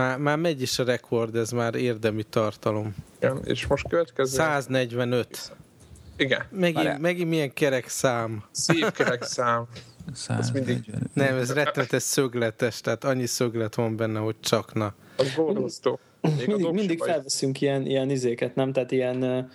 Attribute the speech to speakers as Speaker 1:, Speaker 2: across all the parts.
Speaker 1: Már, már megy is a rekord, ez már érdemi tartalom.
Speaker 2: Igen, és most következő...
Speaker 1: 145.
Speaker 2: Igen.
Speaker 1: Megint, megint milyen kerek szám.
Speaker 2: Szép kerek szám.
Speaker 3: Ez mindig...
Speaker 1: Nem, ez rettenetes szögletes, tehát annyi szöglet van benne, hogy csakna.
Speaker 2: Az borzasztó.
Speaker 4: Mindig, mindig felveszünk ilyen, ilyen izéket, nem? Tehát ilyen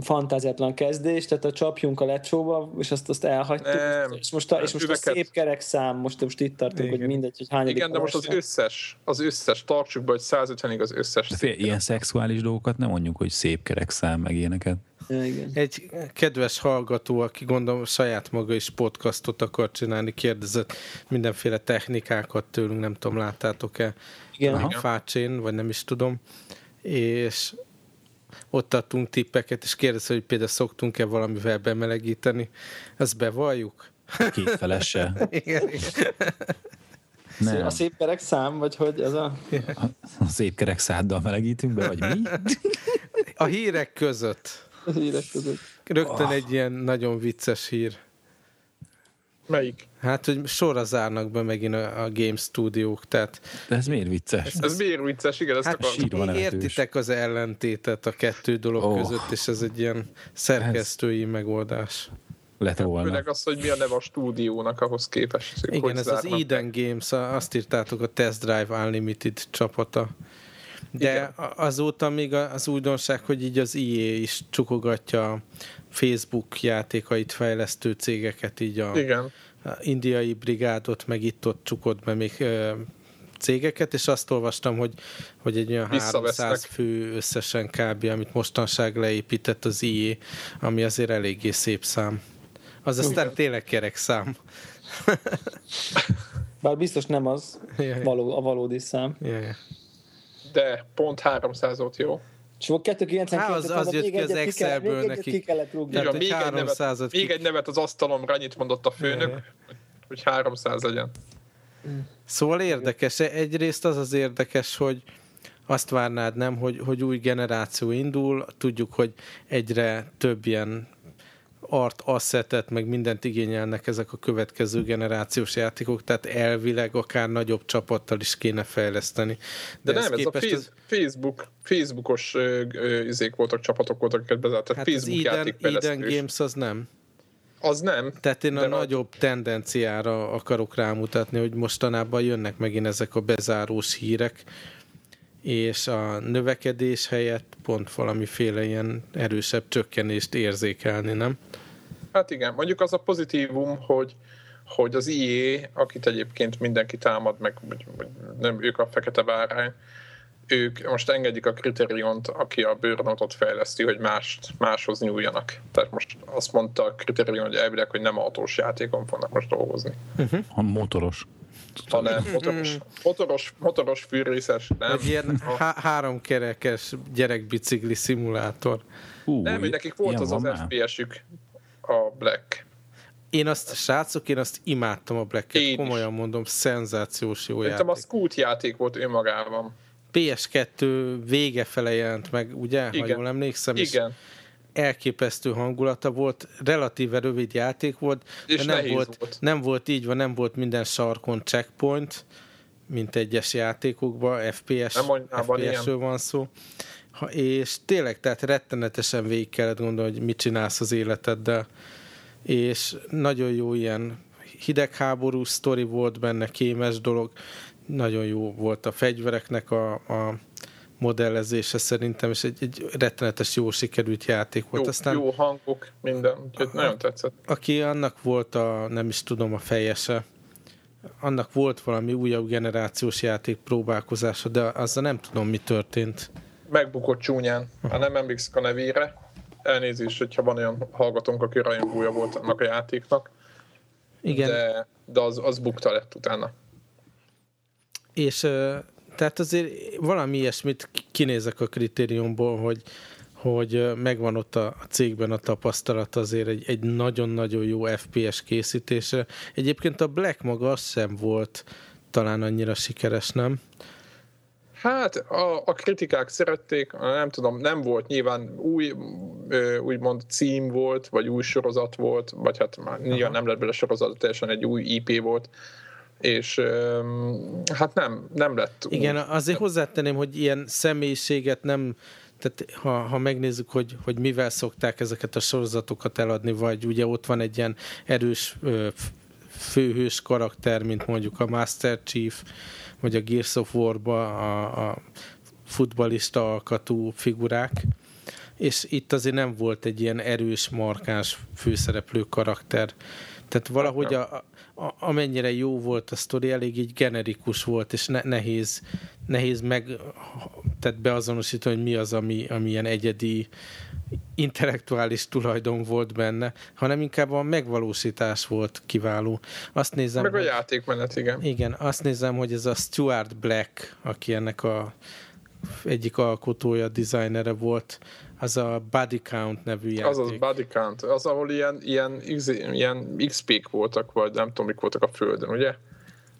Speaker 4: fantáziátlan kezdés, tehát a csapjunk a lecsóba, és azt, azt elhagytuk, nem, és most, a, és most a szép kerek szám, most, most itt tartunk, Igen. hogy mindegy, hogy hány
Speaker 2: Igen, de most az összes, az összes, tartsuk be, hogy 150-ig az összes.
Speaker 3: Fél, ilyen szexuális dolgokat nem mondjuk, hogy szép kerek szám, meg ilyeneket.
Speaker 4: Igen.
Speaker 1: Egy kedves hallgató, aki gondolom saját maga is podcastot akar csinálni, kérdezett mindenféle technikákat tőlünk, nem tudom, láttátok-e
Speaker 4: igen.
Speaker 1: a fácsén, vagy nem is tudom, és ott adtunk tippeket, és kérdezte, hogy például szoktunk-e valamivel bemelegíteni. Ezt bevalljuk?
Speaker 3: Kétfelese.
Speaker 1: igen, igen.
Speaker 4: Nem. A szép kerek szám, vagy hogy ez a...
Speaker 3: A, a szép kerek száddal melegítünk be, vagy mi?
Speaker 1: A hírek között.
Speaker 4: A hírek között.
Speaker 1: Rögtön oh. egy ilyen nagyon vicces hír.
Speaker 2: Melyik?
Speaker 1: Hát, hogy sorra zárnak be megint a, a Game Studiók, tehát...
Speaker 3: De ez miért vicces?
Speaker 2: Ez, ez miért vicces, igen, ezt
Speaker 1: hát
Speaker 2: akartam.
Speaker 1: értitek az ellentétet a kettő dolog oh. között, és ez egy ilyen szerkesztői ez... megoldás.
Speaker 3: Lett volna.
Speaker 2: Főleg az, hogy mi a neve a stúdiónak ahhoz képest.
Speaker 1: Igen, ez az Eden Games, azt írtátok a Test Drive Unlimited csapata. De Igen. azóta még az újdonság, hogy így az EA is csukogatja Facebook játékait fejlesztő cégeket, így a,
Speaker 2: Igen.
Speaker 1: a indiai brigádot, meg itt-ott csukott be még cégeket, és azt olvastam, hogy, hogy egy olyan 300 fő összesen kb., amit mostanság leépített az IE, ami azért eléggé szép szám. Az aztán Igen. tényleg kerek szám.
Speaker 4: Bár biztos nem az való, a valódi szám.
Speaker 1: Yeah.
Speaker 2: De pont 300 ot jó.
Speaker 4: És 292
Speaker 1: Há, az, az jött ki az Excelből neki.
Speaker 4: Ki kellett rúgni.
Speaker 2: Igen, még, egy nevet, még egy nevet az asztalomra, annyit mondott a főnök, hogy 300 legyen.
Speaker 1: Szóval érdekes. Egyrészt az az érdekes, hogy azt várnád nem, hogy, hogy új generáció indul, tudjuk, hogy egyre több ilyen art assetet, meg mindent igényelnek ezek a következő generációs játékok, tehát elvileg akár nagyobb csapattal is kéne fejleszteni.
Speaker 2: De, De nem, ez a az... Facebook, Facebookos izék voltak, csapatok voltak, akiket bezárt.
Speaker 1: Hát Facebook Eden, Eden Games az nem.
Speaker 2: Az nem.
Speaker 1: Tehát én a nagyobb a... tendenciára akarok rámutatni, hogy mostanában jönnek megint ezek a bezárós hírek, és a növekedés helyett pont valamiféle ilyen erősebb csökkenést érzékelni, nem?
Speaker 2: Hát igen, mondjuk az a pozitívum, hogy, hogy az IE, akit egyébként mindenki támad, meg nem ők a fekete bárány, ők most engedik a kriteriont, aki a burnout fejleszti, hogy mást, máshoz nyúljanak. Tehát most azt mondta a kritérion, hogy elvileg, hogy nem autós játékon fognak most dolgozni.
Speaker 3: Uh-huh. A motoros
Speaker 2: hanem motoros, motoros, motoros fűrészes, nem?
Speaker 1: Egy ilyen há- háromkerekes gyerekbicikli szimulátor.
Speaker 2: Uh, nem, hogy nekik volt az az FPS-ük, a Black.
Speaker 1: Én azt, srácok, én azt imádtam a Black-et, komolyan is. mondom, szenzációs jó Szerintem
Speaker 2: játék. a Scoot játék volt önmagában.
Speaker 1: PS2 vége fele jelent meg, ugye? Igen. Ha jól emlékszem.
Speaker 2: Igen. És
Speaker 1: elképesztő hangulata volt, relatíve rövid játék volt,
Speaker 2: és
Speaker 1: de nem
Speaker 2: volt,
Speaker 1: volt, nem volt így van, nem volt minden sarkon checkpoint, mint egyes játékokban, FPS, FPS-ről van szó. Ha, és tényleg, tehát rettenetesen végig kellett gondolni, hogy mit csinálsz az életeddel. És nagyon jó ilyen hidegháború sztori volt benne, kémes dolog, nagyon jó volt a fegyvereknek a, a modellezése szerintem, és egy, egy rettenetes jó sikerült játék volt.
Speaker 2: Jó,
Speaker 1: Aztán,
Speaker 2: jó hangok, minden, úgyhogy nagyon tetszett.
Speaker 1: Aki annak volt a, nem is tudom, a fejese, annak volt valami újabb generációs játék próbálkozása, de azzal nem tudom, mi történt.
Speaker 2: Megbukott csúnyán. Ha nem emlékszik a nevére, elnézést, hogyha van olyan hallgatónk, aki rajongója volt annak a játéknak.
Speaker 1: Igen.
Speaker 2: De, de az, az bukta lett utána.
Speaker 1: És tehát azért valami ilyesmit kinézek a kritériumból, hogy, hogy megvan ott a cégben a tapasztalat azért egy, egy nagyon-nagyon jó FPS készítése. Egyébként a Black maga az sem volt talán annyira sikeres, nem?
Speaker 2: Hát a, a kritikák szerették, nem tudom, nem volt nyilván új, úgymond cím volt, vagy új sorozat volt, vagy hát már nyilván nem lett bele sorozat, teljesen egy új IP volt, és hát nem, nem lett
Speaker 1: Igen, azért hozzátenném, hogy ilyen személyiséget nem tehát ha, ha megnézzük, hogy, hogy mivel szokták ezeket a sorozatokat eladni, vagy ugye ott van egy ilyen erős főhős karakter, mint mondjuk a Master Chief, vagy a Gears of War-ba a, a futbalista alkatú figurák, és itt azért nem volt egy ilyen erős, markáns főszereplő karakter. Tehát valahogy a, a, amennyire jó volt a sztori, elég így generikus volt, és ne, nehéz, nehéz meg tehát beazonosítani, hogy mi az, ami, ami ilyen egyedi intellektuális tulajdon volt benne, hanem inkább a megvalósítás volt kiváló. Azt nézem,
Speaker 2: meg a játékmenet, igen.
Speaker 1: Igen, azt nézem, hogy ez a Stuart Black, aki ennek a egyik alkotója, designere volt, az a Body Count nevű játék.
Speaker 2: Az az Body Count, az, ahol ilyen, ilyen, ilyen XP-k voltak, vagy nem tudom, mik voltak a földön, ugye?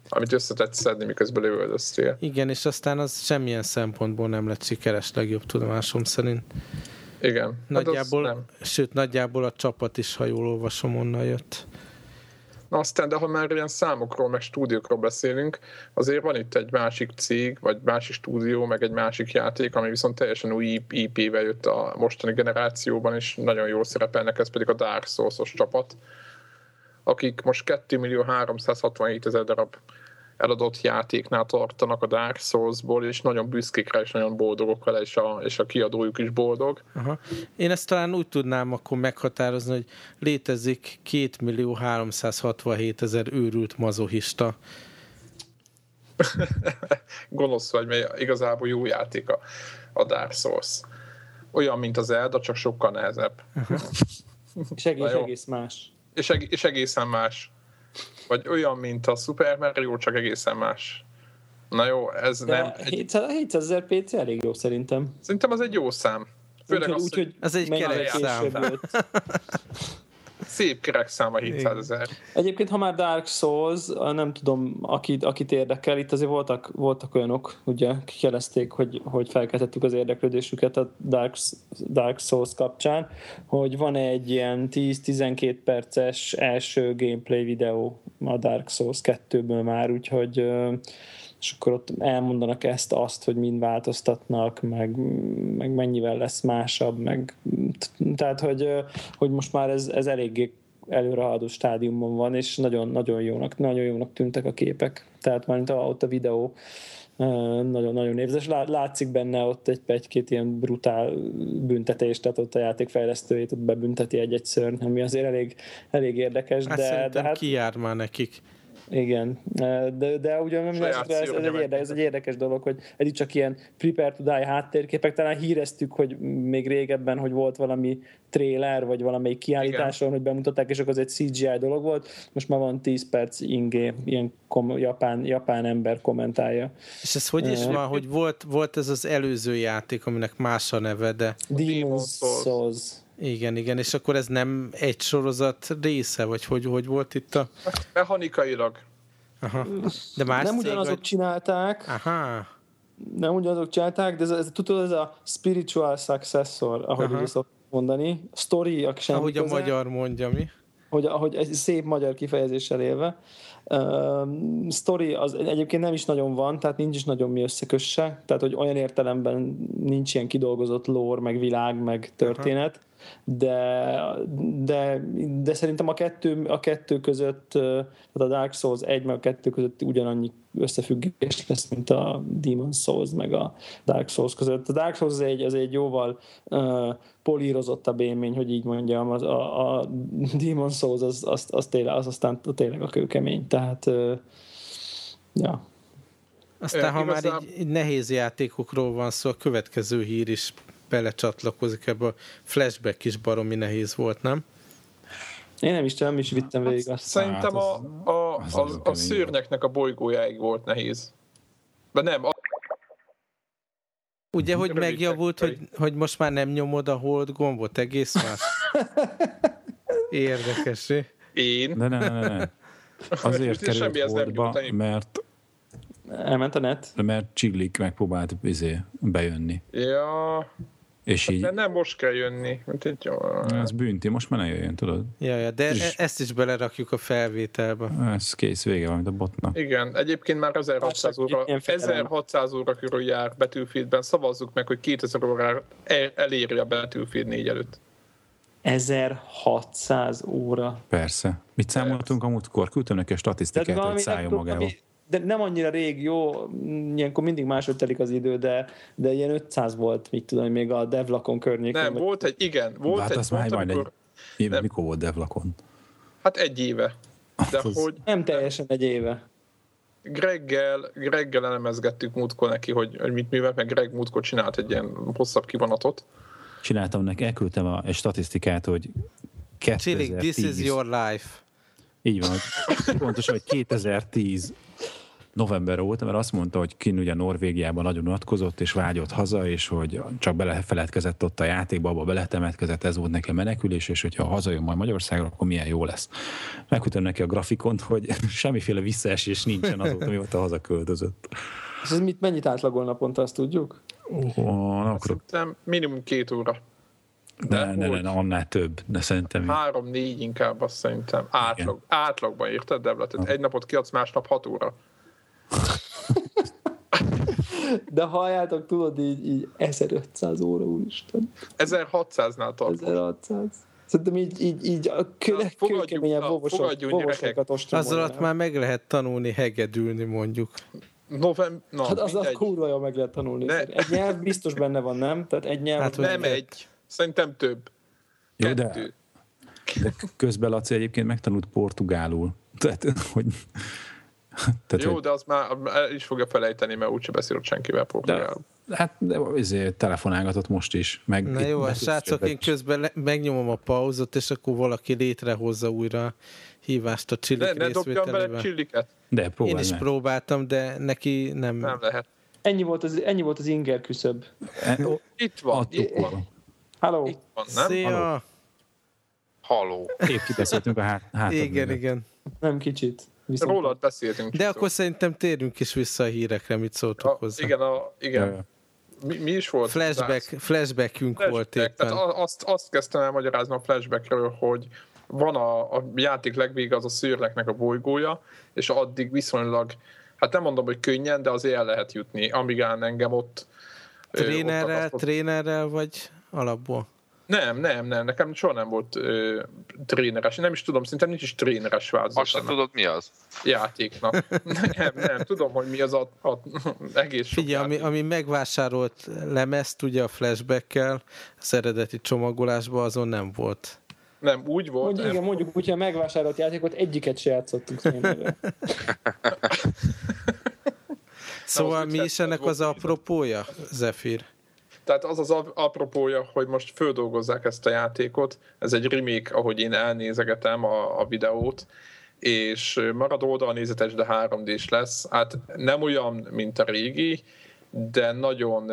Speaker 2: Amit összetett szedni, miközben lövöldöztél.
Speaker 1: Igen, és aztán az semmilyen szempontból nem lett sikeres, legjobb tudomásom szerint.
Speaker 2: Igen.
Speaker 1: Nagyjából, hát sőt, nagyjából a csapat is, ha jól olvasom, onnan jött.
Speaker 2: Na aztán, de ha már ilyen számokról, meg stúdiókról beszélünk, azért van itt egy másik cég, vagy másik stúdió, meg egy másik játék, ami viszont teljesen új IP-vel jött a mostani generációban, és nagyon jól szerepelnek, ez pedig a Dark Souls-os csapat, akik most 2 millió 367 ezer darab eladott játéknál tartanak a Dark Souls-ból, és nagyon büszkék rá, és nagyon boldogok vele, és a, és a kiadójuk is boldog.
Speaker 1: Aha. Én ezt talán úgy tudnám akkor meghatározni, hogy létezik 2 millió 367 ezer őrült mazohista.
Speaker 2: Gonosz vagy, mert igazából jó játék a, a Dark Souls. Olyan, mint az Elda, csak sokkal nehezebb.
Speaker 4: és egész, egész más.
Speaker 2: És, eg- és egészen más. Vagy olyan, mint a Super Mario, csak egészen más. Na jó, ez De nem...
Speaker 4: 700 ezer PC elég jó szerintem.
Speaker 2: Szerintem az egy jó szám.
Speaker 4: Főleg úgy, az, úgy, hogy
Speaker 1: ez egy kerek szám.
Speaker 2: Szép kerek szám a 700 ezer.
Speaker 4: Egyébként, ha már Dark Souls, nem tudom, akit, akit érdekel, itt azért voltak, voltak olyanok, ugye, kijelezték, hogy, hogy felkeltettük az érdeklődésüket a Dark, Dark Souls kapcsán, hogy van egy ilyen 10-12 perces első gameplay videó a Dark Souls 2-ből már, úgyhogy és akkor ott elmondanak ezt, azt, hogy mind változtatnak, meg, meg mennyivel lesz másabb, meg tehát, hogy, hogy most már ez, ez eléggé előrehaladó stádiumban van, és nagyon, nagyon jónak, nagyon jónak tűntek a képek. Tehát már ott a videó nagyon-nagyon névzes. Látszik benne ott egy, egy-két ilyen brutál büntetés, tehát ott a játékfejlesztőjét ott bebünteti egy-egy szörny, ami azért elég, elég érdekes. Hát
Speaker 1: de, de hát, kijár már nekik.
Speaker 4: Igen, de, de ugyan nem ez, ez, ez, egy érdekes, ez egy érdekes dolog, hogy ez csak ilyen prepare to die háttérképek, talán híreztük, hogy még régebben, hogy volt valami trailer, vagy valamelyik kiállításon, Igen. hogy bemutatták, és akkor az egy CGI dolog volt, most már van 10 perc ingé, ilyen kom- japán, japán ember kommentálja.
Speaker 1: És ez hogy is uh, van, hogy volt, volt ez az előző játék, aminek más a neve, de...
Speaker 4: Demon's Souls.
Speaker 1: Igen, igen, és akkor ez nem egy sorozat része, vagy hogy, hogy volt itt a...
Speaker 2: Mechanikailag.
Speaker 1: Aha. De más
Speaker 4: nem ugyanazok vagy... csinálták.
Speaker 1: Aha.
Speaker 4: Nem ugyanazok csinálták, de ez, ez, tudod, ez a spiritual successor, ahogy úgy szoktuk mondani. Story,
Speaker 1: sem Ahogy köze, a magyar mondja, mi?
Speaker 4: Hogy, ahogy egy szép magyar kifejezéssel élve. Uh, story az egyébként nem is nagyon van, tehát nincs is nagyon mi összekösse, tehát hogy olyan értelemben nincs ilyen kidolgozott lore, meg világ, meg történet. Aha de, de, de szerintem a kettő, a kettő között, tehát a Dark Souls 1 meg a kettő között ugyanannyi összefüggés lesz, mint a Demon Souls meg a Dark Souls között. A Dark Souls az egy, az egy jóval uh, polírozottabb élmény, hogy így mondjam, az, a, a Demon Souls az, az, az, tényleg, az aztán tényleg a kőkemény, tehát uh, ja.
Speaker 1: Aztán, ha már így, így nehéz játékokról van szó, a következő hír is belecsatlakozik ebbe a flashback is baromi nehéz volt, nem?
Speaker 4: Én nem is tudom, is vittem végig
Speaker 2: azt. Szerintem a, a, a, a szőrneknek a bolygójáig volt nehéz. De nem, a...
Speaker 1: Ugye, hogy megjavult, hogy, hogy most már nem nyomod a hold gombot egész más? Érdekes,
Speaker 2: Én?
Speaker 3: De ne, ne, ne. Azért került holdba, mert
Speaker 4: Elment a net?
Speaker 3: Mert Csiglik megpróbált izé, bejönni.
Speaker 2: Ja.
Speaker 3: És hát így...
Speaker 2: De nem most kell jönni. Mint egy...
Speaker 3: Ez bünti, most már ne jöjjön, tudod?
Speaker 1: Ja, ja, de és... E- ezt is belerakjuk a felvételbe.
Speaker 3: Ez kész, vége van, mint a botnak.
Speaker 2: Igen, egyébként már 1600 óra, 1600 óra körül jár Battlefieldben. Szavazzuk meg, hogy 2000 órára eléri a Battlefield 4 előtt.
Speaker 4: 1600 óra.
Speaker 3: Persze. Mit számoltunk a múltkor? Küldtem neki a statisztikát, hogy szálljon magával.
Speaker 4: De nem annyira rég, jó, ilyenkor mindig máshogy telik az idő, de, de ilyen 500 volt, mit tudom, még a Devlakon környékén.
Speaker 2: Nem, volt egy, igen, volt hát egy
Speaker 3: az már majd amikor... egy éve, nem. mikor volt Devlakon?
Speaker 2: Hát egy éve. De
Speaker 4: az... hogy... Nem teljesen egy éve.
Speaker 2: Greggel, Greggel elemezgettük múltkor neki, hogy, hogy mit művel, meg Greg múltkor csinált egy ilyen hosszabb kivonatot,
Speaker 3: csináltam neki, elküldtem a, a statisztikát, hogy
Speaker 1: 2010... Chilling, this is your life.
Speaker 3: Így van, pontosan, hogy 2010 november volt, mert azt mondta, hogy kin ugye Norvégiában nagyon unatkozott, és vágyott haza, és hogy csak belefeledkezett ott a játékba, abba beletemetkezett, ez volt neki a menekülés, és hogyha hazajön majd Magyarországra, akkor milyen jó lesz. Megküldtem neki a grafikont, hogy semmiféle visszaesés nincsen azóta, mióta hazaköltözött.
Speaker 4: És ez mit, mennyit átlagol naponta, azt tudjuk?
Speaker 3: Oh, akarok.
Speaker 2: Szerintem minimum két óra.
Speaker 3: De, ne, ne, ne, annál több, de szerintem...
Speaker 2: Három-négy inkább azt szerintem. Átlag, átlagban érted, Debla? Tehát egy napot kiadsz, másnap hat óra.
Speaker 4: De halljátok, tudod, így, így 1500 óra, úristen.
Speaker 2: 1600-nál tartunk.
Speaker 4: 1600. Szerintem így, így, így a kő, kőkeményen vovosokat
Speaker 1: Az alatt már meg lehet tanulni hegedülni, mondjuk.
Speaker 2: November... Na,
Speaker 4: hát az a kurva jól meg lehet tanulni. Ne. Egy nyelv biztos benne van, nem? Tehát egy nyelv... Hát,
Speaker 2: nem egy. Szerintem több.
Speaker 3: Jó, de, de közben Laci egyébként megtanult portugálul. Tehát, hogy...
Speaker 2: Tehát, Jó, hogy... de az már el is fogja felejteni, mert úgyse beszélott senkivel portugálul.
Speaker 3: De, hát de, ezért telefonálgatott most is. Meg
Speaker 1: Na jó, a srácok, én közben le, megnyomom a pauzot, és akkor valaki létrehozza újra hívást a csillik
Speaker 2: Ne, ne dobjam bele csilliket.
Speaker 3: De
Speaker 1: Én is meg. próbáltam, de neki nem...
Speaker 2: Nem lehet.
Speaker 4: Ennyi volt az, ennyi volt az inger küszöb.
Speaker 2: E, itt van. Itt van.
Speaker 4: Halló.
Speaker 2: Itt van, nem?
Speaker 1: Szia.
Speaker 2: Halló.
Speaker 3: Épp kibeszéltünk a hát, hát
Speaker 1: Igen, igen.
Speaker 4: Nem kicsit.
Speaker 2: Viszont... Rólad beszéltünk.
Speaker 1: De akkor szerintem térjünk is vissza a hírekre, mit szóltok
Speaker 2: a,
Speaker 1: hozzá.
Speaker 2: Igen, a, igen. Mi, mi is volt?
Speaker 1: Flashback, flashbackünk flashback. volt éppen.
Speaker 2: Tehát azt, azt kezdtem el magyarázni a flashbackről, hogy van a, a játék legvége az a szőrleknek a bolygója, és addig viszonylag, hát nem mondom, hogy könnyen, de azért el lehet jutni, amíg áll engem ott.
Speaker 1: Trénerrel, ott trénerrel vagy alapból?
Speaker 2: Nem, nem, nem, nekem soha nem volt ö, tréneres. Nem is tudom, szerintem nincs is tréneres változat.
Speaker 5: Most sem tudod, mi az?
Speaker 2: Játéknak. nem, nem, tudom, hogy mi az a, a, a egész
Speaker 1: Figyelj, ami, ami megvásárolt lemezt, ugye a flashbackkel, az eredeti csomagolásban azon nem volt.
Speaker 2: Nem, úgy volt.
Speaker 4: Mondjuk, igen, mondjuk, hogyha megvásárolt játékot, egyiket se játszottunk
Speaker 1: Szóval mi is ennek az apropója, Zephyr?
Speaker 2: Tehát az az apropója, hogy most földolgozzák ezt a játékot, ez egy remake, ahogy én elnézegetem a, a videót, és marad oldalnézetes, de 3D-s lesz. Hát nem olyan, mint a régi, de nagyon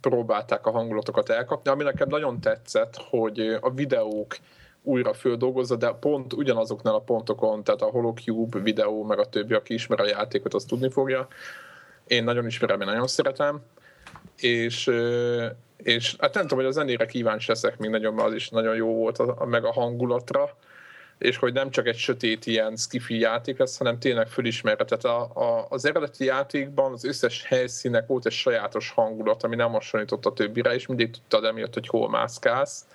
Speaker 2: próbálták a hangulatokat elkapni. Ami nekem nagyon tetszett, hogy a videók újra földolgozza, de pont ugyanazoknál a pontokon, tehát a Holocube videó, meg a többi, aki ismer a játékot, azt tudni fogja. Én nagyon ismerem, én nagyon szeretem és, és hát nem tudom, hogy a zenére kíváncsi leszek még nagyon, mert az is nagyon jó volt, a, meg a hangulatra, és hogy nem csak egy sötét ilyen skifi játék lesz, hanem tényleg fölismerhetett. A, a, az eredeti játékban az összes helyszínek volt egy sajátos hangulat, ami nem hasonlított a többire, és mindig tudtad emiatt, hogy hol mászkálsz.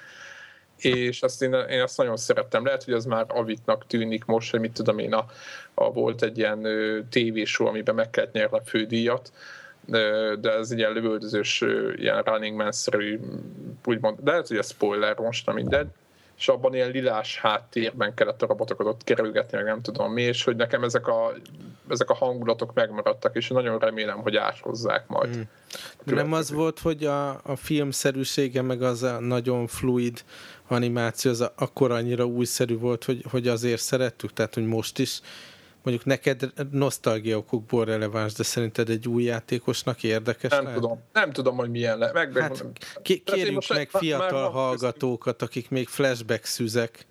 Speaker 2: És azt én, én azt nagyon szerettem. Lehet, hogy az már avitnak tűnik most, hogy mit tudom én, a, a volt egy ilyen tévésó, amiben meg kellett nyerni a fődíjat, de ez ilyen lövöldözős, ilyen running man-szerű, úgymond, de ez spoiler most, nem mindegy, és abban ilyen lilás háttérben kellett a robotokat ott kerülgetni, meg nem tudom mi, és hogy nekem ezek a, ezek a hangulatok megmaradtak, és nagyon remélem, hogy áthozzák majd. Mm.
Speaker 1: Nem az volt, hogy a, a filmszerűsége, meg az a nagyon fluid animáció, az akkor annyira újszerű volt, hogy, hogy azért szerettük, tehát hogy most is mondjuk neked nosztalgia okokból releváns, de szerinted egy új játékosnak érdekes
Speaker 2: Nem
Speaker 1: lehet?
Speaker 2: tudom. Nem tudom, hogy milyen le. Meg, hát,
Speaker 1: kérjünk meg fiatal hallgatókat, akik még flashback szüzek.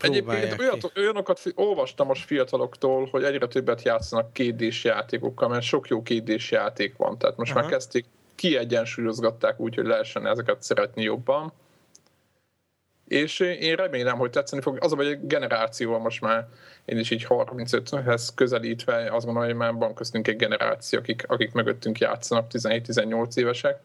Speaker 2: Egyébként olyat, olyanokat olvastam most fiataloktól, hogy egyre többet játszanak kétdés játékokkal, mert sok jó kétdés játék van. Tehát most Aha. már kezdték kiegyensúlyozgatták úgy, hogy lehessen ezeket szeretni jobban. És én remélem, hogy tetszeni fog. Az a egy generáció most már, én is így 35-hez közelítve, azt gondolom, hogy már van köztünk egy generáció, akik, akik mögöttünk játszanak, 17-18 évesek,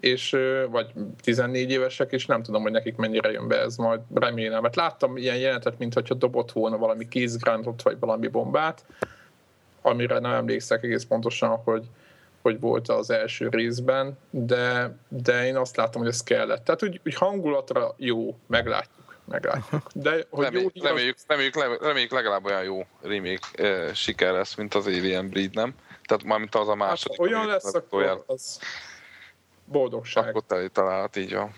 Speaker 2: és, vagy 14 évesek, és nem tudom, hogy nekik mennyire jön be ez majd, remélem. Mert láttam ilyen jelenetet, mintha dobott volna valami kézgrántot, vagy valami bombát, amire nem emlékszek egész pontosan, hogy, hogy volt az első részben, de, de én azt látom, hogy ez kellett. Tehát úgy, úgy hangulatra jó, meglátjuk. meglátjuk. De, hogy
Speaker 5: Remé, jó, reméljük, reméljük, reméljük, legalább olyan jó remake e, siker lesz, mint az Alien Breed, nem? Tehát már mint az a második.
Speaker 2: Hát, olyan lesz, akkor az boldogság.
Speaker 5: Akkor teli találat, így van.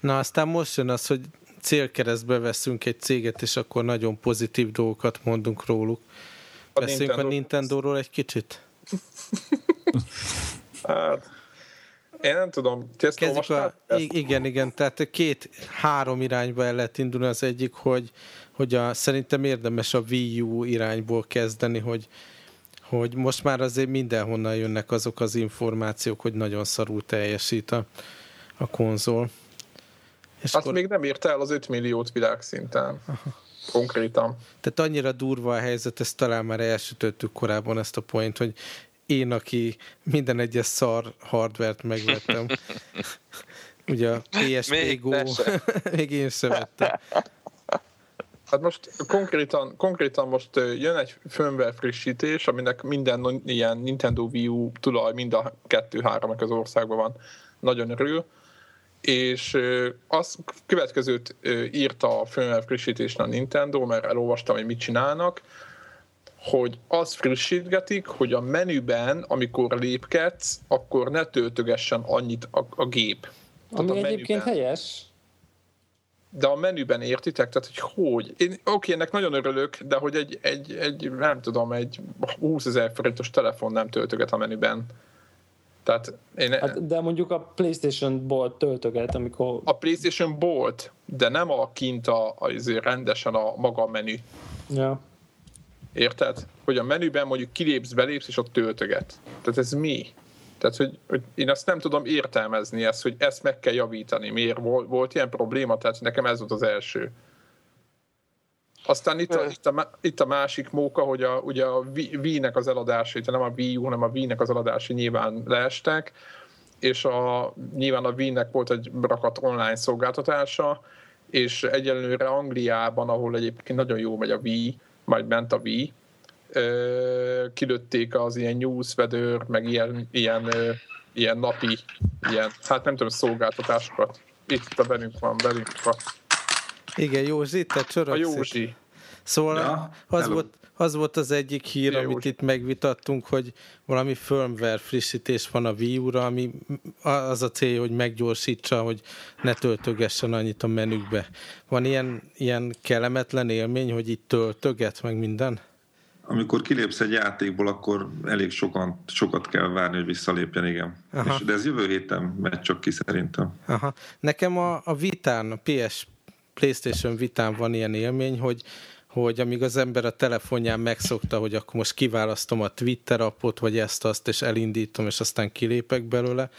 Speaker 1: Na aztán most jön az, hogy célkeresztbe veszünk egy céget, és akkor nagyon pozitív dolgokat mondunk róluk. A Beszéljünk Nintendo. a Nintendo-ról egy kicsit?
Speaker 2: hát, én nem tudom. Ti ezt
Speaker 1: a, igen, igen, tehát két-három irányba el lehet indulni. Az egyik, hogy, hogy a, szerintem érdemes a Wii U irányból kezdeni, hogy, hogy most már azért mindenhonnan jönnek azok az információk, hogy nagyon szarul teljesít a, a konzol.
Speaker 2: És Azt akkor... még nem írta el az 5 milliót világszinten. Aha konkrétan.
Speaker 1: Tehát annyira durva a helyzet, ezt talán már elsütöttük korábban ezt a point, hogy én, aki minden egyes szar hardvert megvettem, ugye a PSP még Go, még én sem vettem.
Speaker 2: Hát most konkrétan, konkrétan most jön egy firmware frissítés, aminek minden ilyen Nintendo Wii U tulaj mind a kettő-három az országban van. Nagyon örül és az következőt írta a firmware frissítésre a Nintendo, mert elolvastam, hogy mit csinálnak, hogy azt frissítgetik, hogy a menüben, amikor lépkedsz, akkor ne töltögessen annyit a, a gép.
Speaker 4: Ami Tehát a egyébként menüben. helyes.
Speaker 2: De a menüben értitek? Tehát, hogy hogy? Én, oké, ennek nagyon örülök, de hogy egy, egy, egy nem tudom, egy 20 ezer forintos telefon nem töltöget a menüben. Tehát én...
Speaker 4: Hát, de mondjuk a PlayStation Bolt töltöget, amikor...
Speaker 2: A PlayStation Bolt, de nem a kint a, a, rendesen a maga menü.
Speaker 4: Ja.
Speaker 2: Érted? Hogy a menüben mondjuk kilépsz, belépsz, és ott töltöget. Tehát ez mi? Tehát, hogy, hogy én azt nem tudom értelmezni ezt, hogy ezt meg kell javítani. Miért volt, volt ilyen probléma? Tehát nekem ez volt az első. Aztán itt a, itt a, itt a másik móka, hogy a, ugye a Wii-nek az eladásai, nem a Wii U, hanem a Wii-nek az eladásai nyilván leestek, és a, nyilván a Wii-nek volt egy rakat online szolgáltatása, és egyelőre Angliában, ahol egyébként nagyon jó megy a Wii, majd ment a Wii, kilőtték az ilyen newsvedőr, meg ilyen, ilyen, ilyen napi, ilyen, hát nem tudom, szolgáltatásokat. Itt a velünk van, velünk van.
Speaker 1: Igen, Józsi, te csörögsz.
Speaker 2: A Józsi.
Speaker 1: Szóval ja, az, volt, az volt az egyik hír, Jó, amit itt megvitattunk, hogy valami firmware frissítés van a Wii U-ra, ami az a cél, hogy meggyorsítsa, hogy ne töltögessen annyit a menükbe. Van ilyen, ilyen kellemetlen élmény, hogy itt töltöget meg minden?
Speaker 6: amikor kilépsz egy játékból, akkor elég sokan, sokat kell várni, hogy visszalépjen, igen. És, de ez jövő héten megy csak ki szerintem.
Speaker 1: Aha. Nekem a, a Vitán, a PS PlayStation vitán van ilyen élmény, hogy, hogy amíg az ember a telefonján megszokta, hogy akkor most kiválasztom a Twitter appot, vagy ezt-azt, és elindítom, és aztán kilépek belőle.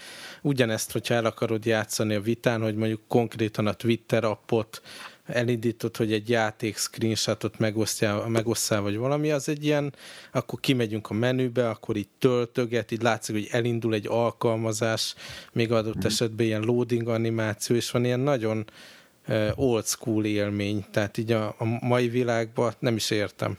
Speaker 1: Ugyanezt, hogyha el akarod játszani a vitán, hogy mondjuk konkrétan a Twitter appot elindítod, hogy egy játék screenshotot megosztjál, megosztjál, vagy valami, az egy ilyen, akkor kimegyünk a menübe, akkor itt töltöget, így látszik, hogy elindul egy alkalmazás, még adott mhm. esetben ilyen loading animáció, és van ilyen nagyon old school élmény, tehát így a, a mai világban nem is értem.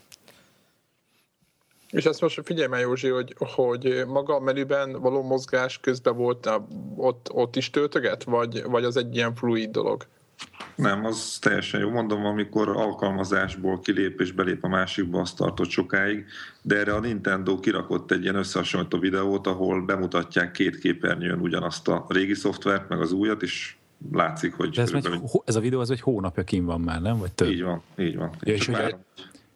Speaker 2: És ezt most figyelj már Józsi, hogy, hogy maga a menüben való mozgás közben volt, ott, ott is töltöget, vagy, vagy az egy ilyen fluid dolog?
Speaker 6: Nem, az teljesen jó. Mondom, amikor alkalmazásból kilép és belép a másikba, azt tartott sokáig, de erre a Nintendo kirakott egy ilyen összehasonlító videót, ahol bemutatják két képernyőn ugyanazt a régi szoftvert, meg az újat, és látszik, hogy...
Speaker 3: De ez, megy, ez a videó az egy hónapja kim van már, nem? Vagy több?
Speaker 6: Így van, így van.
Speaker 3: Ja, és hogy,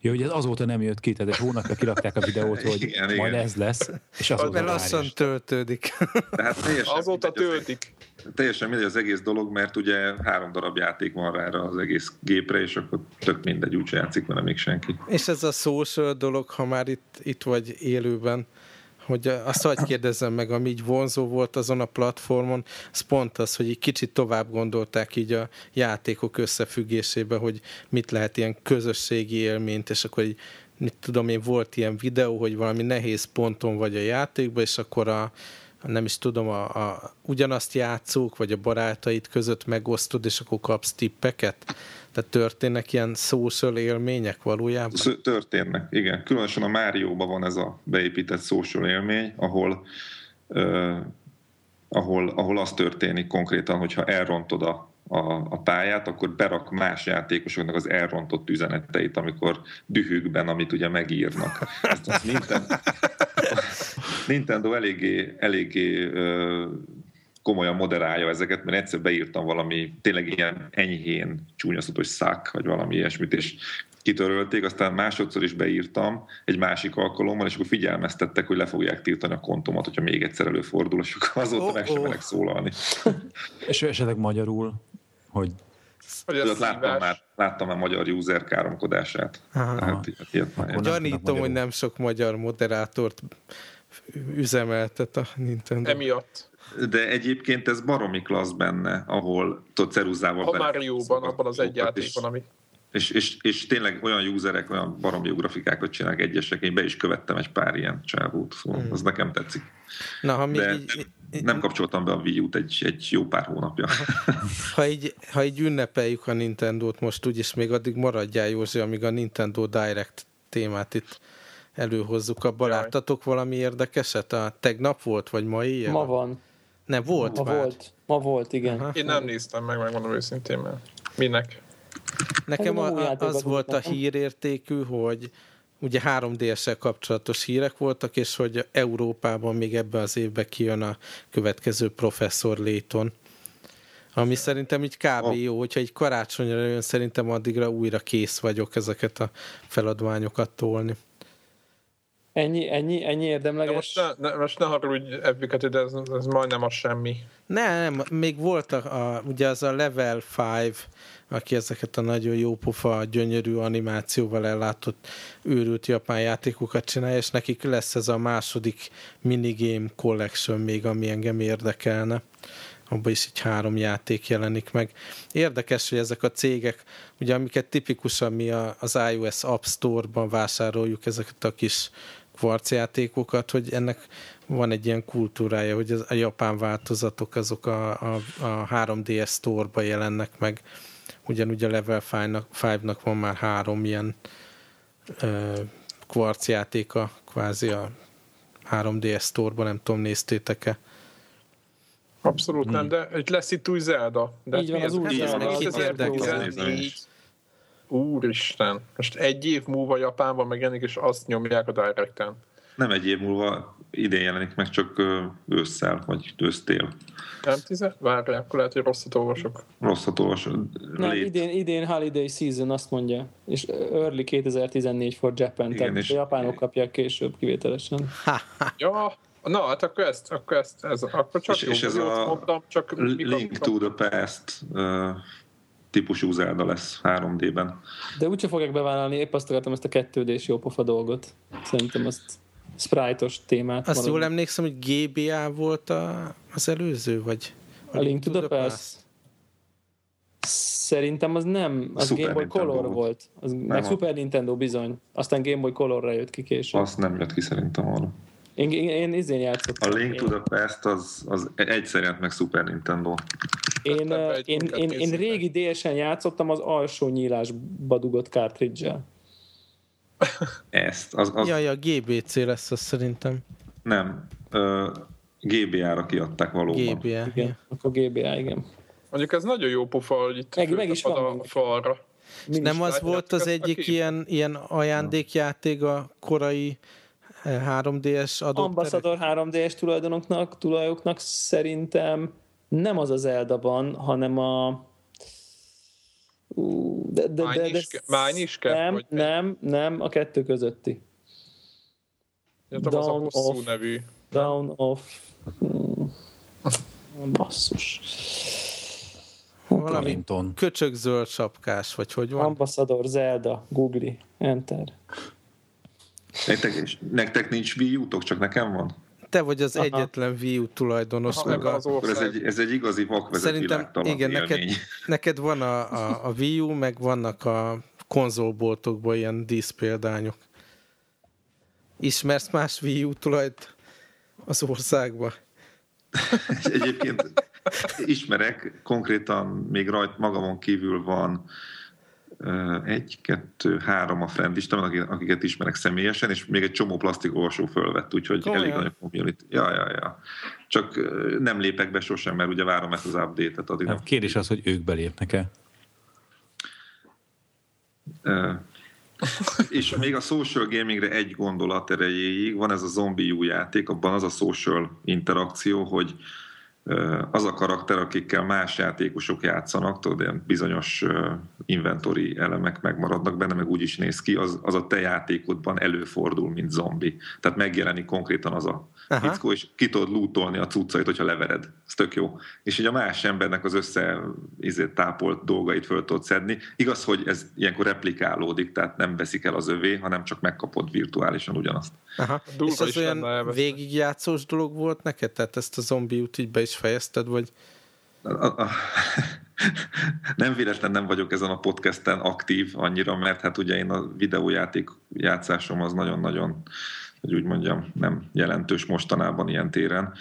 Speaker 3: Ja, hogy ez azóta nem jött ki, tehát egy hónapja kirakták a videót, hogy igen, majd igen. ez lesz, és azóta
Speaker 1: Mert lassan is. töltődik.
Speaker 2: Tehát azóta töltik.
Speaker 6: Teljesen mindegy az egész dolog, mert ugye három darab játék van rá az egész gépre, és akkor tök mindegy, úgyse játszik vele még senki.
Speaker 1: És ez a social dolog, ha már itt, itt vagy élőben, hogy azt hogy kérdezzem meg, ami így vonzó volt azon a platformon, az pont az, hogy egy kicsit tovább gondolták így a játékok összefüggésébe, hogy mit lehet ilyen közösségi élményt, és akkor így, mit tudom én, volt ilyen videó, hogy valami nehéz ponton vagy a játékban, és akkor a, nem is tudom, a, a, ugyanazt játszók, vagy a barátaid között megosztod, és akkor kapsz tippeket? Tehát történnek ilyen social élmények valójában?
Speaker 6: Történnek, igen. Különösen a Márióban van ez a beépített social élmény, ahol, uh, ahol, ahol az történik konkrétan, hogyha elrontod a, a, a pályát, akkor berak más játékosoknak az elrontott üzeneteit, amikor dühükben, amit ugye megírnak. Ezt a Nintendo, Nintendo eléggé, eléggé uh, komolyan moderálja ezeket, mert egyszer beírtam valami tényleg ilyen enyhén csúnyasztatos szák, vagy valami ilyesmit, és kitörölték, aztán másodszor is beírtam egy másik alkalommal, és akkor figyelmeztettek, hogy le fogják tiltani a kontomat, hogyha még egyszer előfordul, és akkor azóta oh, meg sem oh. szólalni.
Speaker 3: és esetleg magyarul, hogy
Speaker 6: Tudod, láttam már, láttam már magyar user káromkodását. Tehát,
Speaker 1: Gyanítom, hogy nem sok magyar moderátort üzemeltet a Nintendo.
Speaker 2: Emiatt.
Speaker 6: De egyébként ez baromi klassz benne, ahol tudod ceruzával...
Speaker 2: A Mario-ban, abban az egy játékban, ami...
Speaker 6: És, és, és tényleg olyan userek, olyan baromi jó grafikákat csinálnak egyesek, én be is követtem egy pár ilyen csávót, szóval hmm. az nekem tetszik. Na, ha még De így, nem kapcsoltam be a Wii U-t egy, egy jó pár hónapja.
Speaker 1: Ha így, ha így ünnepeljük a Nintendo-t most úgyis még addig maradjál Józsi, amíg a Nintendo Direct témát itt előhozzuk. Abba láttatok valami érdekeset? A tegnap volt, vagy ma éjjel?
Speaker 4: Ma van.
Speaker 1: Nem, volt
Speaker 4: Ma
Speaker 1: már.
Speaker 4: volt. Ma volt, igen. Aha.
Speaker 2: Én nem néztem meg, megmondom őszintén, mert minek?
Speaker 1: Nekem a, az volt a hírértékű, hogy ugye 3DS-sel kapcsolatos hírek voltak, és hogy Európában még ebben az évben kijön a következő professzor Léton. Ami szerintem így kb. Oh. jó, hogyha egy karácsonyra jön, szerintem addigra újra kész vagyok ezeket a feladványokat tolni.
Speaker 4: Ennyi, ennyi, ennyi érdemleges? De
Speaker 2: most ne, ne, most ne haragudj ebbüket, de ez, ez majdnem a semmi.
Speaker 1: Nem, még volt a, a, ugye az a Level 5, aki ezeket a nagyon jó pofa, gyönyörű animációval ellátott őrült japán játékokat csinálja, és nekik lesz ez a második minigame collection még, ami engem érdekelne abban is így három játék jelenik meg. Érdekes, hogy ezek a cégek, ugye amiket tipikusan mi az iOS App Store-ban vásároljuk, ezeket a kis kvarcjátékokat, hogy ennek van egy ilyen kultúrája, hogy az, a japán változatok azok a, a, a 3DS Store-ba jelennek meg. Ugyanúgy a Level 5-nak van már három ilyen ö, kvarcjátéka, kvázi a 3DS Store-ba, nem tudom, néztétek-e?
Speaker 2: Abszolút hmm. nem, de itt lesz itt új Zelda. De
Speaker 4: Így van, az új Zelda.
Speaker 2: Úristen, most egy év múlva Japánban megjelenik, és azt nyomják a Directen.
Speaker 6: Nem egy év múlva, idén jelenik meg, csak ősszel, vagy ősztél.
Speaker 2: Nem tize? Várj, akkor lehet, hogy rosszat olvasok.
Speaker 6: Rosszat olvasok.
Speaker 4: Nem, idén, idén holiday season azt mondja, és early 2014 for Japan, Igen, tehát és a japánok kapják később kivételesen.
Speaker 2: ja, Na, hát akkor ezt, akkor ezt, ez, akkor csak
Speaker 6: és, jó, és ez a mondom, csak Link to the Past uh, típusú Zelda lesz 3D-ben.
Speaker 4: De úgyse fogják bevállalni, épp azt akartam ezt a kettődés jópofa dolgot. Szerintem azt sprite-os témát.
Speaker 1: Azt jól emlékszem, hogy GBA volt a, az előző, vagy?
Speaker 4: A, a Link to the Past? Szerintem az nem, az Super Game Boy Nintendo Color volt. volt. Az, nem meg a... Super Nintendo bizony. Aztán Game Boy Colorra jött ki később.
Speaker 6: Azt nem jött ki szerintem arra.
Speaker 4: Én, én, én izén játszottam.
Speaker 6: A Link to the Past az, az egyszer jelent meg Super Nintendo.
Speaker 4: Én, én, én, én régi DS-en játszottam az alsó nyílásba dugott cartridge-el.
Speaker 6: Ezt. Az, az...
Speaker 1: Jaj, a GBC lesz az szerintem.
Speaker 6: Nem. Uh, GBA-ra kiadták valóban.
Speaker 1: GBA, igen.
Speaker 4: igen. Akkor GBA, igen.
Speaker 2: Mondjuk ez nagyon jó pofa, hogy itt
Speaker 4: meg, meg is van
Speaker 2: a falra.
Speaker 1: nem az volt az egyik ilyen, ilyen ajándékjáték a korai 3DS adott
Speaker 4: Ambassador 3DS tulajdonoknak, tulajoknak szerintem nem az az Eldaban, hanem a
Speaker 2: de, de, de, de, Mány is kell,
Speaker 4: nem, nem, nem, a kettő közötti.
Speaker 2: Jöttem az a hosszú of, nevű.
Speaker 4: Down of... Hmm, basszus.
Speaker 1: Valami köcsög zöld sapkás, vagy hogy van?
Speaker 4: Ambassador Zelda, Google, Enter.
Speaker 6: Nektek, nektek nincs Wii U-tok, csak nekem van?
Speaker 1: Te vagy az Aha. egyetlen Wii U tulajdonos.
Speaker 6: Aha, meg a... ez, egy, ez egy igazi vakvezet Szerintem igen,
Speaker 1: neked, neked van a, a, a Wii U, meg vannak a konzolboltokban ilyen díszpéldányok. Ismersz más Wii U tulajt az országban?
Speaker 6: Egyébként ismerek, konkrétan még rajt magamon kívül van egy, kettő, három a friend listában, akiket ismerek személyesen, és még egy csomó plastikolvasó fölvett, úgyhogy Komolyan. elég nagy community. Ja, ja, ja. Csak nem lépek be sosem, mert ugye várom ezt az update-et. Addig
Speaker 3: nem. Kérdés az, hogy ők belépnek-e?
Speaker 6: és még a social gamingre egy gondolat erejéig van ez a zombie új játék, abban az a social interakció, hogy az a karakter, akikkel más játékosok játszanak, tudod, ilyen bizonyos inventory elemek megmaradnak benne, meg úgy is néz ki, az, az a te játékodban előfordul, mint zombi. Tehát megjelenik konkrétan az a Aha. fickó, és ki tudod lootolni a cuccait, hogyha levered. Ez tök jó. És így a más embernek az össze izé, tápolt dolgait föl tudod szedni. Igaz, hogy ez ilyenkor replikálódik, tehát nem veszik el az övé, hanem csak megkapod virtuálisan ugyanazt.
Speaker 1: Aha. És ez olyan végigjátszós dolog volt neked? Tehát ezt a zombiút így be is fejezted, vagy...
Speaker 6: Nem véletlen nem vagyok ezen a podcasten aktív annyira, mert hát ugye én a videójáték játszásom az nagyon-nagyon hogy úgy mondjam, nem jelentős mostanában ilyen téren.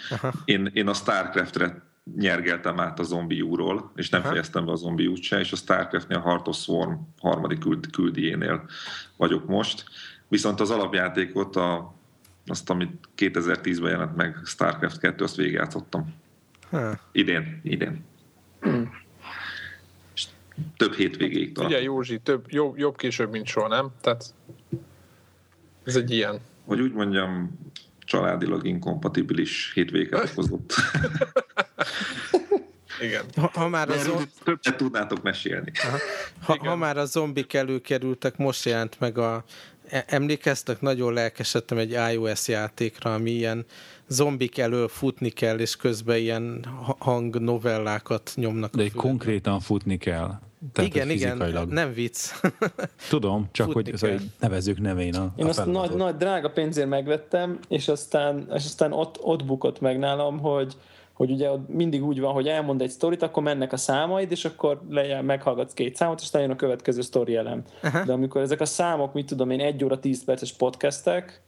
Speaker 6: Én, én a Starcraftre nyergeltem át a zombi úról, és nem Aha. fejeztem be a zombi út se, és a Starcraftnél a Heart of Swarm harmadik küld, küldiénél vagyok most. Viszont az alapjátékot, a, azt, amit 2010-ben jelent meg, Starcraft 2, azt végigjátszottam. Ha. Idén, idén. Hmm. Több hétvégéig
Speaker 2: talán. Ugye Józsi, több, jobb, jobb később, mint soha, nem? Tehát ez egy ilyen
Speaker 6: hogy úgy mondjam, családilag inkompatibilis hétvéget okozott.
Speaker 2: Igen.
Speaker 1: Ha, ha már a zombi...
Speaker 6: Többet tudnátok mesélni.
Speaker 1: Ha, ha már a zombik előkerültek, most jelent meg a... E- emlékeztek, nagyon lelkesedtem egy iOS játékra, ami ilyen zombik elől futni kell, és közben ilyen hangnovellákat nyomnak.
Speaker 3: De egy konkrétan futni kell.
Speaker 1: Tehát igen, igen, nem vicc.
Speaker 3: Tudom, csak Futni hogy szóval nevezzük nevén a
Speaker 4: Én a azt nagy, nagy drága pénzért megvettem, és aztán, és aztán ott, ott bukott meg nálam, hogy, hogy ugye mindig úgy van, hogy elmond egy sztorit, akkor mennek a számaid, és akkor lejjel meghallgatsz két számot, és jön a következő sztori elem. Aha. De amikor ezek a számok, mit tudom én, egy óra, tíz perces podcastek,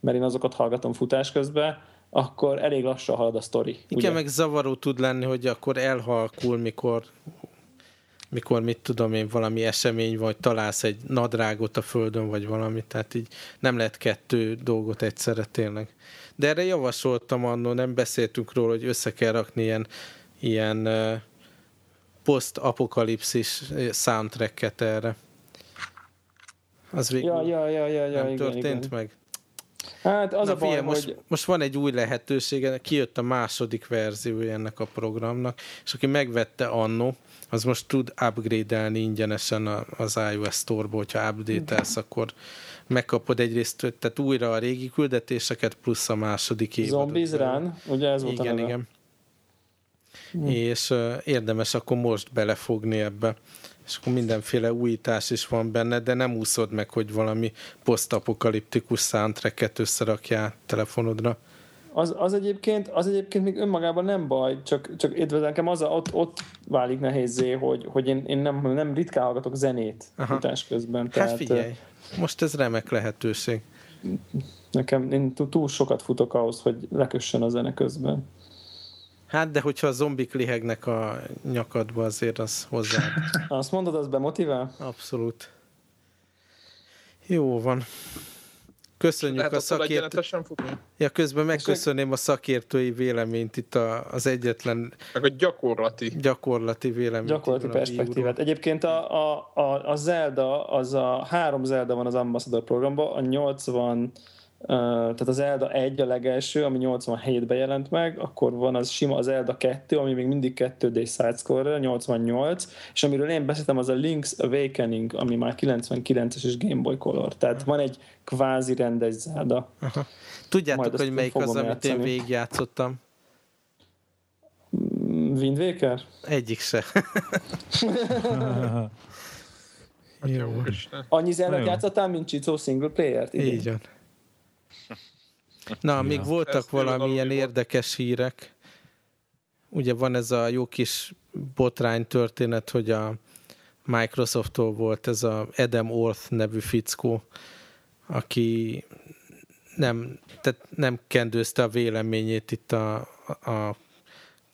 Speaker 4: mert én azokat hallgatom futás közben, akkor elég lassan halad a sztori.
Speaker 1: Igen, ugye? meg zavaró tud lenni, hogy akkor elhalkul, mikor mikor mit tudom én, valami esemény, vagy találsz egy nadrágot a földön, vagy valami, tehát így nem lehet kettő dolgot egyszerre tényleg. De erre javasoltam annól, nem beszéltünk róla, hogy össze kell rakni ilyen, ilyen post-apokalipszis soundtracket erre.
Speaker 4: Az végül ja, ja, ja, ja, ja,
Speaker 1: nem igen, történt igen. meg.
Speaker 4: Hát az Na, a baj, figyelj,
Speaker 1: most, hogy... most van egy új lehetősége, kijött a második verziója ennek a programnak, és aki megvette annó, az most tud upgrade-elni ingyenesen az iOS Store-ból, hogyha update-elsz, akkor megkapod egyrészt, tehát újra a régi küldetéseket, plusz a második
Speaker 4: évad. Zombies Run, ugye ez volt
Speaker 1: Igen, igen. Hm. És uh, érdemes akkor most belefogni ebbe és akkor mindenféle újítás is van benne, de nem úszod meg, hogy valami posztapokaliptikus soundtracket összerakjál telefonodra.
Speaker 4: Az, az, egyébként, az egyébként még önmagában nem baj, csak, csak nekem az a, ott, ott válik nehézé, hogy, hogy én, én nem, nem ritkán hallgatok zenét Aha. utás közben.
Speaker 1: Hát tehát, figyelj, most ez remek lehetőség.
Speaker 4: Nekem én túl sokat futok ahhoz, hogy lekössön a zene közben.
Speaker 1: Hát, de hogyha a zombik lihegnek a nyakadba, azért az hozzá.
Speaker 4: Azt mondod, az bemotivál?
Speaker 1: Abszolút. Jó van. Köszönjük Lehet a szakértő... Ja, közben megköszönném a szakértői véleményt itt a, az egyetlen...
Speaker 2: Meg a gyakorlati.
Speaker 1: Gyakorlati véleményt.
Speaker 4: Gyakorlati perspektívát. Egyébként a, a, a, a Zelda, az a három Zelda van az Ambassador programban, a 80 tehát az Elda 1 a legelső, ami 87-ben jelent meg, akkor van az sima az Elda 2, ami még mindig 2D sidescroller, 88, és amiről én beszéltem, az a Link's Awakening, ami már 99-es és Game Boy Color. Tehát van egy kvázi rendes Zelda. Aha.
Speaker 1: Tudjátok, Majd hogy melyik az, amit játszani. én végigjátszottam?
Speaker 4: Mm, Wind Waker?
Speaker 1: Egyik se.
Speaker 4: Jó. Annyi Zelda játszottál, mint Csicó single player-t?
Speaker 1: Így van. Na, ja. még voltak Ezt valamilyen érdekes hírek. Ugye van ez a jó kis botrány történet, hogy a Microsofttól volt ez a Adam Orth nevű fickó, aki nem, tehát nem kendőzte a véleményét itt a, a,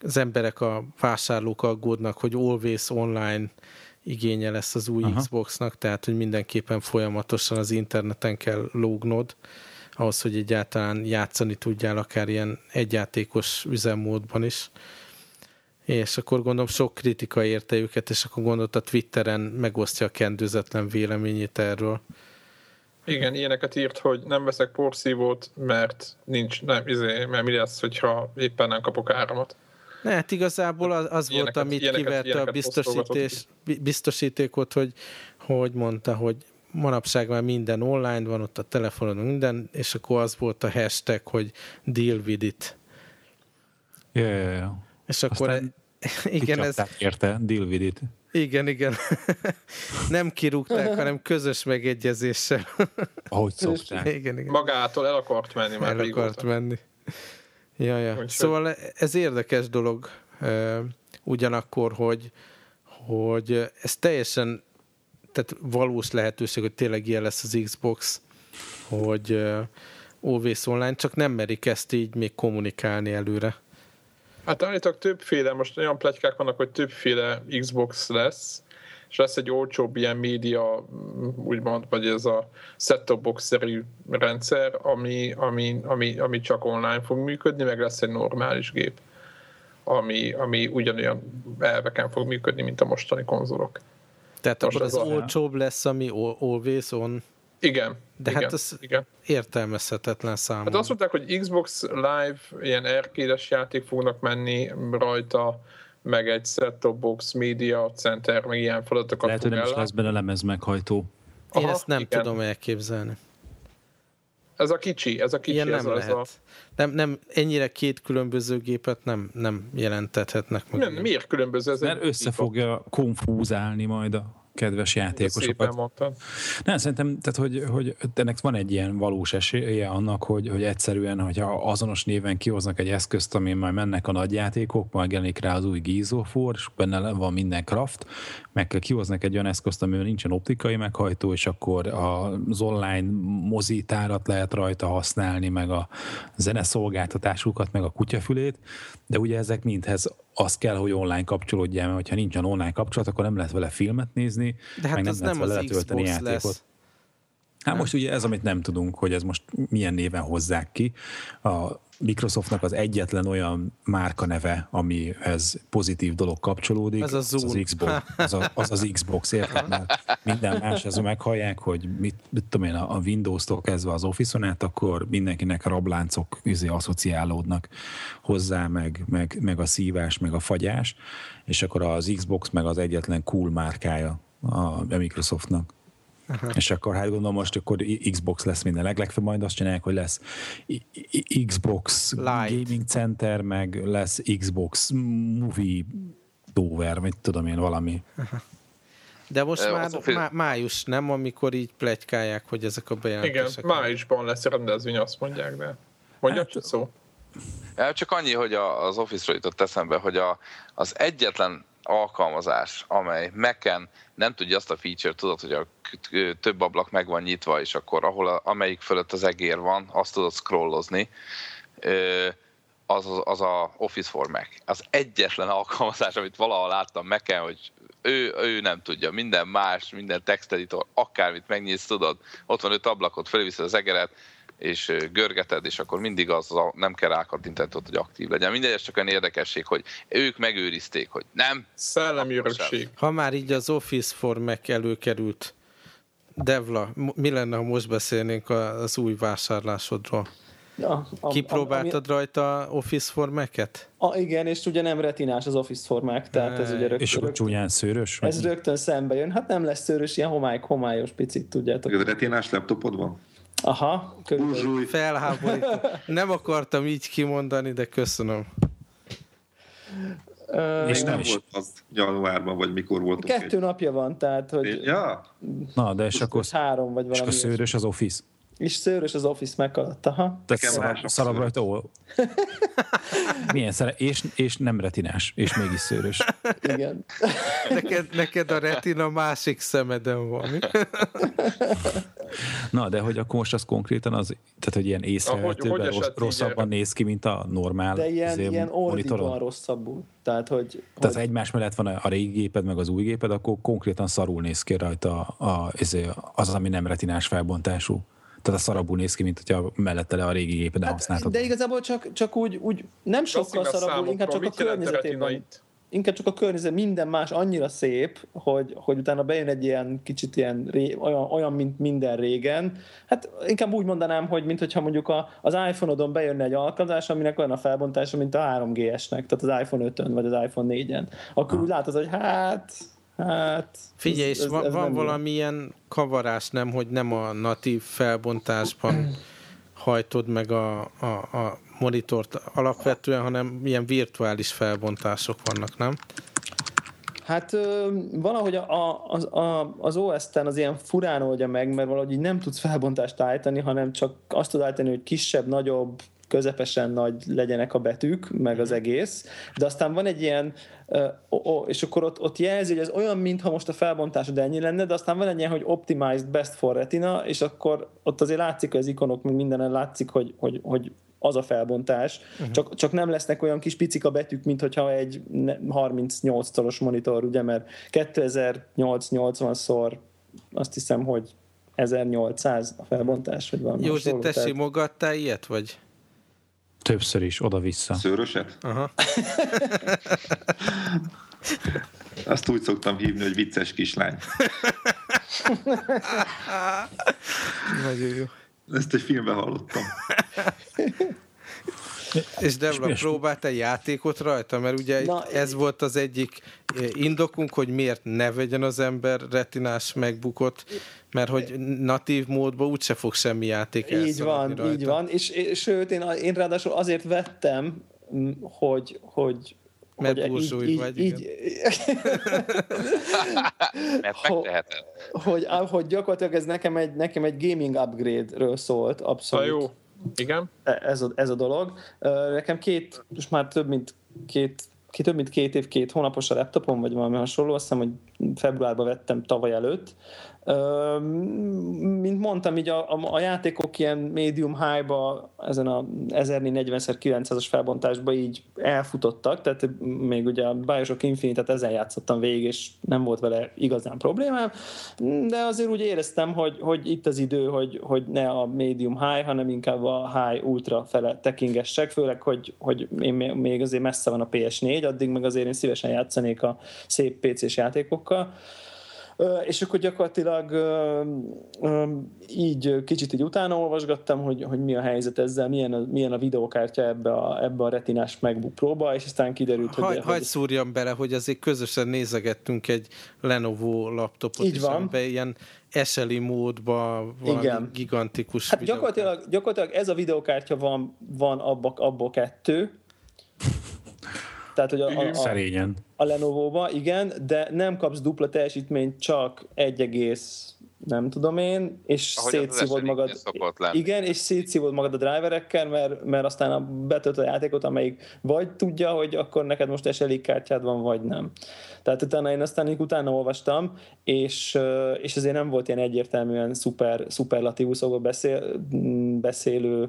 Speaker 1: az emberek, a vásárlók aggódnak, hogy always online igénye lesz az új Aha. Xboxnak, tehát hogy mindenképpen folyamatosan az interneten kell lógnod, ahhoz, hogy egyáltalán játszani tudjál akár ilyen egyjátékos üzemmódban is. És akkor gondolom sok kritika érte őket, és akkor gondolt a Twitteren megosztja a kendőzetlen véleményét erről.
Speaker 2: Igen, ilyeneket írt, hogy nem veszek porszívót, mert nincs, nem, izé, mert mi lesz, hogyha éppen nem kapok áramot.
Speaker 1: Ne, hát igazából az, az ilyeneket, volt, amit ilyeneket, kiverte ilyeneket a biztosítés, biztosítékot, hogy, hogy mondta, hogy manapság már minden online van, ott a telefonon minden, és akkor az volt a hashtag, hogy deal with it.
Speaker 3: Yeah, yeah, yeah.
Speaker 1: És akkor Aztán igen, ez...
Speaker 3: érte, deal with it.
Speaker 1: Igen, igen. Nem kirúgták, hanem közös megegyezéssel.
Speaker 3: Ahogy szokták.
Speaker 1: Igen, igen.
Speaker 2: Magától el akart menni már
Speaker 1: El régóta. akart menni. Ja, ja. Úgy szóval ez érdekes dolog ugyanakkor, hogy, hogy ez teljesen tehát valós lehetőség, hogy tényleg ilyen lesz az Xbox, hogy uh, Always Online, csak nem merik ezt így még kommunikálni előre.
Speaker 2: Hát állítólag többféle, most olyan plegykák vannak, hogy többféle Xbox lesz, és lesz egy olcsóbb ilyen média, úgymond, vagy ez a set-top box-szerű rendszer, ami, ami, ami, ami csak online fog működni, meg lesz egy normális gép, ami, ami ugyanolyan elveken fog működni, mint a mostani konzolok.
Speaker 1: Tehát Most akkor az, az olcsóbb lesz, ami always on?
Speaker 2: Igen.
Speaker 1: De
Speaker 2: igen,
Speaker 1: hát az igen. értelmezhetetlen számomra.
Speaker 2: Hát azt mondták, hogy Xbox Live ilyen erkédes játék fognak menni rajta, meg egy set-top box, media center, meg ilyen feladatokat
Speaker 3: Lehet, hogy nem is lesz benne lemez meghajtó.
Speaker 1: Én Aha, ezt nem igen. tudom elképzelni.
Speaker 2: Ez a kicsi, ez a kicsi.
Speaker 1: Ilyen
Speaker 2: nem
Speaker 1: ez lehet. A... Nem, nem, ennyire két különböző gépet nem, nem jelentethetnek
Speaker 2: meg. Nem, miért különböző? Ez
Speaker 3: Mert össze fogja konfúzálni majd a kedves játékosokat. Nem, szerintem, tehát, hogy, hogy ennek van egy ilyen valós esélye annak, hogy, hogy egyszerűen, hogyha azonos néven kihoznak egy eszközt, amin majd mennek a nagy játékok, majd jelenik rá az új War, és benne van minden craft, meg kihoznak egy olyan eszközt, amiben nincsen optikai meghajtó, és akkor az online mozitárat lehet rajta használni, meg a zeneszolgáltatásukat, meg a kutyafülét, de ugye ezek mindhez az kell, hogy online kapcsolódjál, mert ha nincsen online kapcsolat, akkor nem lehet vele filmet nézni,
Speaker 1: De hát meg nem lehet nem vele letölteni játékot. Lesz.
Speaker 3: Hát most ugye ez, amit nem tudunk, hogy ez most milyen néven hozzák ki. A Microsoftnak az egyetlen olyan márka neve, amihez pozitív dolog kapcsolódik,
Speaker 1: az, a
Speaker 3: az, az Xbox. Az, a, az, az Xbox, érted? Mert minden más, ez meghallják, hogy mit, mit tudom én, a Windows-tól kezdve az Office-on át, akkor mindenkinek a rabláncok izé, asszociálódnak hozzá, meg, meg, meg a szívás, meg a fagyás, és akkor az Xbox meg az egyetlen cool márkája a Microsoftnak. Aha. És akkor hát gondolom most akkor Xbox lesz minden. Leglegfőbb majd azt csinálják, hogy lesz Xbox Light. Gaming Center, meg lesz Xbox Movie Dover, vagy tudom én, valami. Aha.
Speaker 1: De most e, már má, május, nem? Amikor így plegykálják, hogy ezek a bejelentések.
Speaker 2: Igen, májusban lesz rendezvény, azt mondják, de mondja hát, szó.
Speaker 5: Csak annyi, hogy az Office-ról jutott eszembe, hogy a, az egyetlen alkalmazás, amely Mac-en nem tudja azt a feature, tudod, hogy a több ablak meg van nyitva, és akkor ahol a, amelyik fölött az egér van, azt tudod scrollozni, az, az, a Office for Mac. Az egyetlen alkalmazás, amit valahol láttam Mac-en, hogy ő, ő nem tudja, minden más, minden texteditor, akármit megnyitsz, tudod, ott van öt ablakot, felviszed az egeret, és görgeted, és akkor mindig az a, nem kell rákattintani, hogy aktív legyen. Mindegy, ez csak olyan érdekesség, hogy ők megőrizték, hogy nem.
Speaker 2: Szellemi örökség.
Speaker 1: Ha már így az Office for Mac előkerült, Devla, mi lenne, ha most beszélnénk az új vásárlásodról? Ja, a, Kipróbáltad ami... rajta Office formeket?
Speaker 4: A, igen, és ugye nem retinás az Office formák, tehát ez ugye rögtön...
Speaker 3: És
Speaker 4: rögtön,
Speaker 3: csúnyán szőrös?
Speaker 4: Ez rögtön szembe jön. Hát nem lesz szőrös, ilyen homály, homályos picit, tudjátok.
Speaker 6: Ez retinás laptopod van?
Speaker 4: Aha,
Speaker 1: körülbelül. Felháborító. Nem akartam így kimondani, de köszönöm.
Speaker 6: Uh, és nem, is. volt az januárban, vagy mikor volt
Speaker 4: Kettő napja van, tehát, hogy...
Speaker 6: Ja?
Speaker 3: Na, de és akkor...
Speaker 4: Három, vagy valami.
Speaker 3: És akkor szőrös az Office?
Speaker 4: És szőrös az Office Mac alatt, aha.
Speaker 3: Szarab, szarab rajta, ó. Milyen szere, és, és nem retinás, és mégis szőrös.
Speaker 4: Igen.
Speaker 1: Neked, neked a retina másik szemeden van?
Speaker 3: Na, de hogy akkor most az konkrétan az, tehát hogy ilyen észrevehetőben rossz, rosszabban néz ki, mint a normál
Speaker 4: De ilyen, ilyen ordítóan rosszabbul. Tehát, hogy,
Speaker 3: Tehát hogy... egymás mellett van a régi géped, meg az új géped, akkor konkrétan szarul néz ki rajta a, a, az, ami nem retinás felbontású. Tehát a szarabul néz ki, mint hogyha mellette le a régi géped hát, használtad.
Speaker 4: De igazából csak, csak úgy, úgy nem sokkal szarabul, inkább csak a környezetében inkább csak a környezet, minden más annyira szép, hogy, hogy utána bejön egy ilyen kicsit ilyen ré, olyan, olyan, mint minden régen. Hát inkább úgy mondanám, hogy mint hogyha mondjuk a, az iPhone-odon bejönne egy alkalmazás, aminek olyan a felbontása, mint a 3GS-nek, tehát az iPhone 5-ön vagy az iPhone 4-en. Akkor ha. úgy látod, hogy hát Hát...
Speaker 1: Figyelj, ez, ez, van, ez van valamilyen kavarás, nem, hogy nem a natív felbontásban hajtod meg a, a, a monitort alapvetően, hanem ilyen virtuális felbontások vannak, nem?
Speaker 4: Hát valahogy a, a, a, az OS-ten az ilyen furán oldja meg, mert valahogy így nem tudsz felbontást állítani, hanem csak azt tud állítani, hogy kisebb, nagyobb, közepesen nagy legyenek a betűk, meg az mhm. egész, de aztán van egy ilyen, és akkor ott, ott jelzi, hogy ez olyan, mintha most a felbontásod ennyi lenne, de aztán van egy ilyen, hogy optimized best for retina, és akkor ott azért látszik, hogy az ikonok, meg mindenen látszik, hogy, hogy, hogy az a felbontás, uh-huh. csak, csak nem lesznek olyan kis picik a betűk, mint hogyha egy 38 szoros monitor, ugye, mert 2008-80-szor azt hiszem, hogy 1800 a felbontás, vagy valami
Speaker 1: Józsi, te simogattál ilyet, vagy?
Speaker 3: Többször is, oda-vissza.
Speaker 6: Szőröset? Aha. Azt úgy szoktam hívni, hogy vicces kislány.
Speaker 1: Nagyon jó.
Speaker 6: Ezt egy filmben hallottam.
Speaker 1: És Debla, próbáltál játékot rajta? Mert ugye Na, ez én... volt az egyik eh, indokunk, hogy miért ne vegyen az ember retinás megbukott, mert hogy natív módban úgyse fog semmi játék
Speaker 4: Így van, rajta. így van. És, és sőt, én, én ráadásul azért vettem, hogy, hogy
Speaker 1: mert túlsúly így, vagy, így,
Speaker 5: Mert megteheted.
Speaker 4: Hogy, hogy gyakorlatilag ez nekem egy, nekem egy gaming upgrade-ről szólt, abszolút.
Speaker 2: Ha jó. Igen.
Speaker 4: E, ez a, ez a dolog. Nekem két, most már több mint két ki több mint két év, két hónapos a laptopom, vagy valami hasonló, azt hiszem, hogy februárban vettem tavaly előtt, mint mondtam, így a, a, a játékok ilyen medium high-ba, ezen a 1040x900-as felbontásba így elfutottak, tehát még ugye a Bioshock Infinite-et ezen játszottam végig, és nem volt vele igazán problémám, de azért úgy éreztem, hogy, hogy itt az idő, hogy, hogy ne a medium high, hanem inkább a high ultra fele tekingessek, főleg, hogy, hogy én még azért messze van a PS4, addig meg azért én szívesen játszanék a szép PC-s játékokkal, és akkor gyakorlatilag így kicsit így utána olvasgattam, hogy, hogy mi a helyzet ezzel, milyen a, milyen a videókártya ebbe a, ebbe a retinás MacBook Pro-ba, és aztán kiderült,
Speaker 1: hogy... Hagy, hogy... szúrjam bele, hogy azért közösen nézegettünk egy Lenovo laptopot,
Speaker 4: így van.
Speaker 1: és ilyen SLI módba valami Igen. gigantikus
Speaker 4: hát gyakorlatilag, gyakorlatilag ez a videókártya van, van abba, abba kettő, tehát, hogy a, a, a, a Lenovo-ba, igen, de nem kapsz dupla teljesítményt, csak egy egész nem tudom én, és Ahogy szétszívod magad. Igen, és szétszívod magad a driverekkel, mert, mert aztán a betölt a játékot, amelyik vagy tudja, hogy akkor neked most SLI kártyád van, vagy nem. Tehát utána én aztán így utána olvastam, és, és azért nem volt ilyen egyértelműen szuper, szuperlatívuszokból beszél, beszélő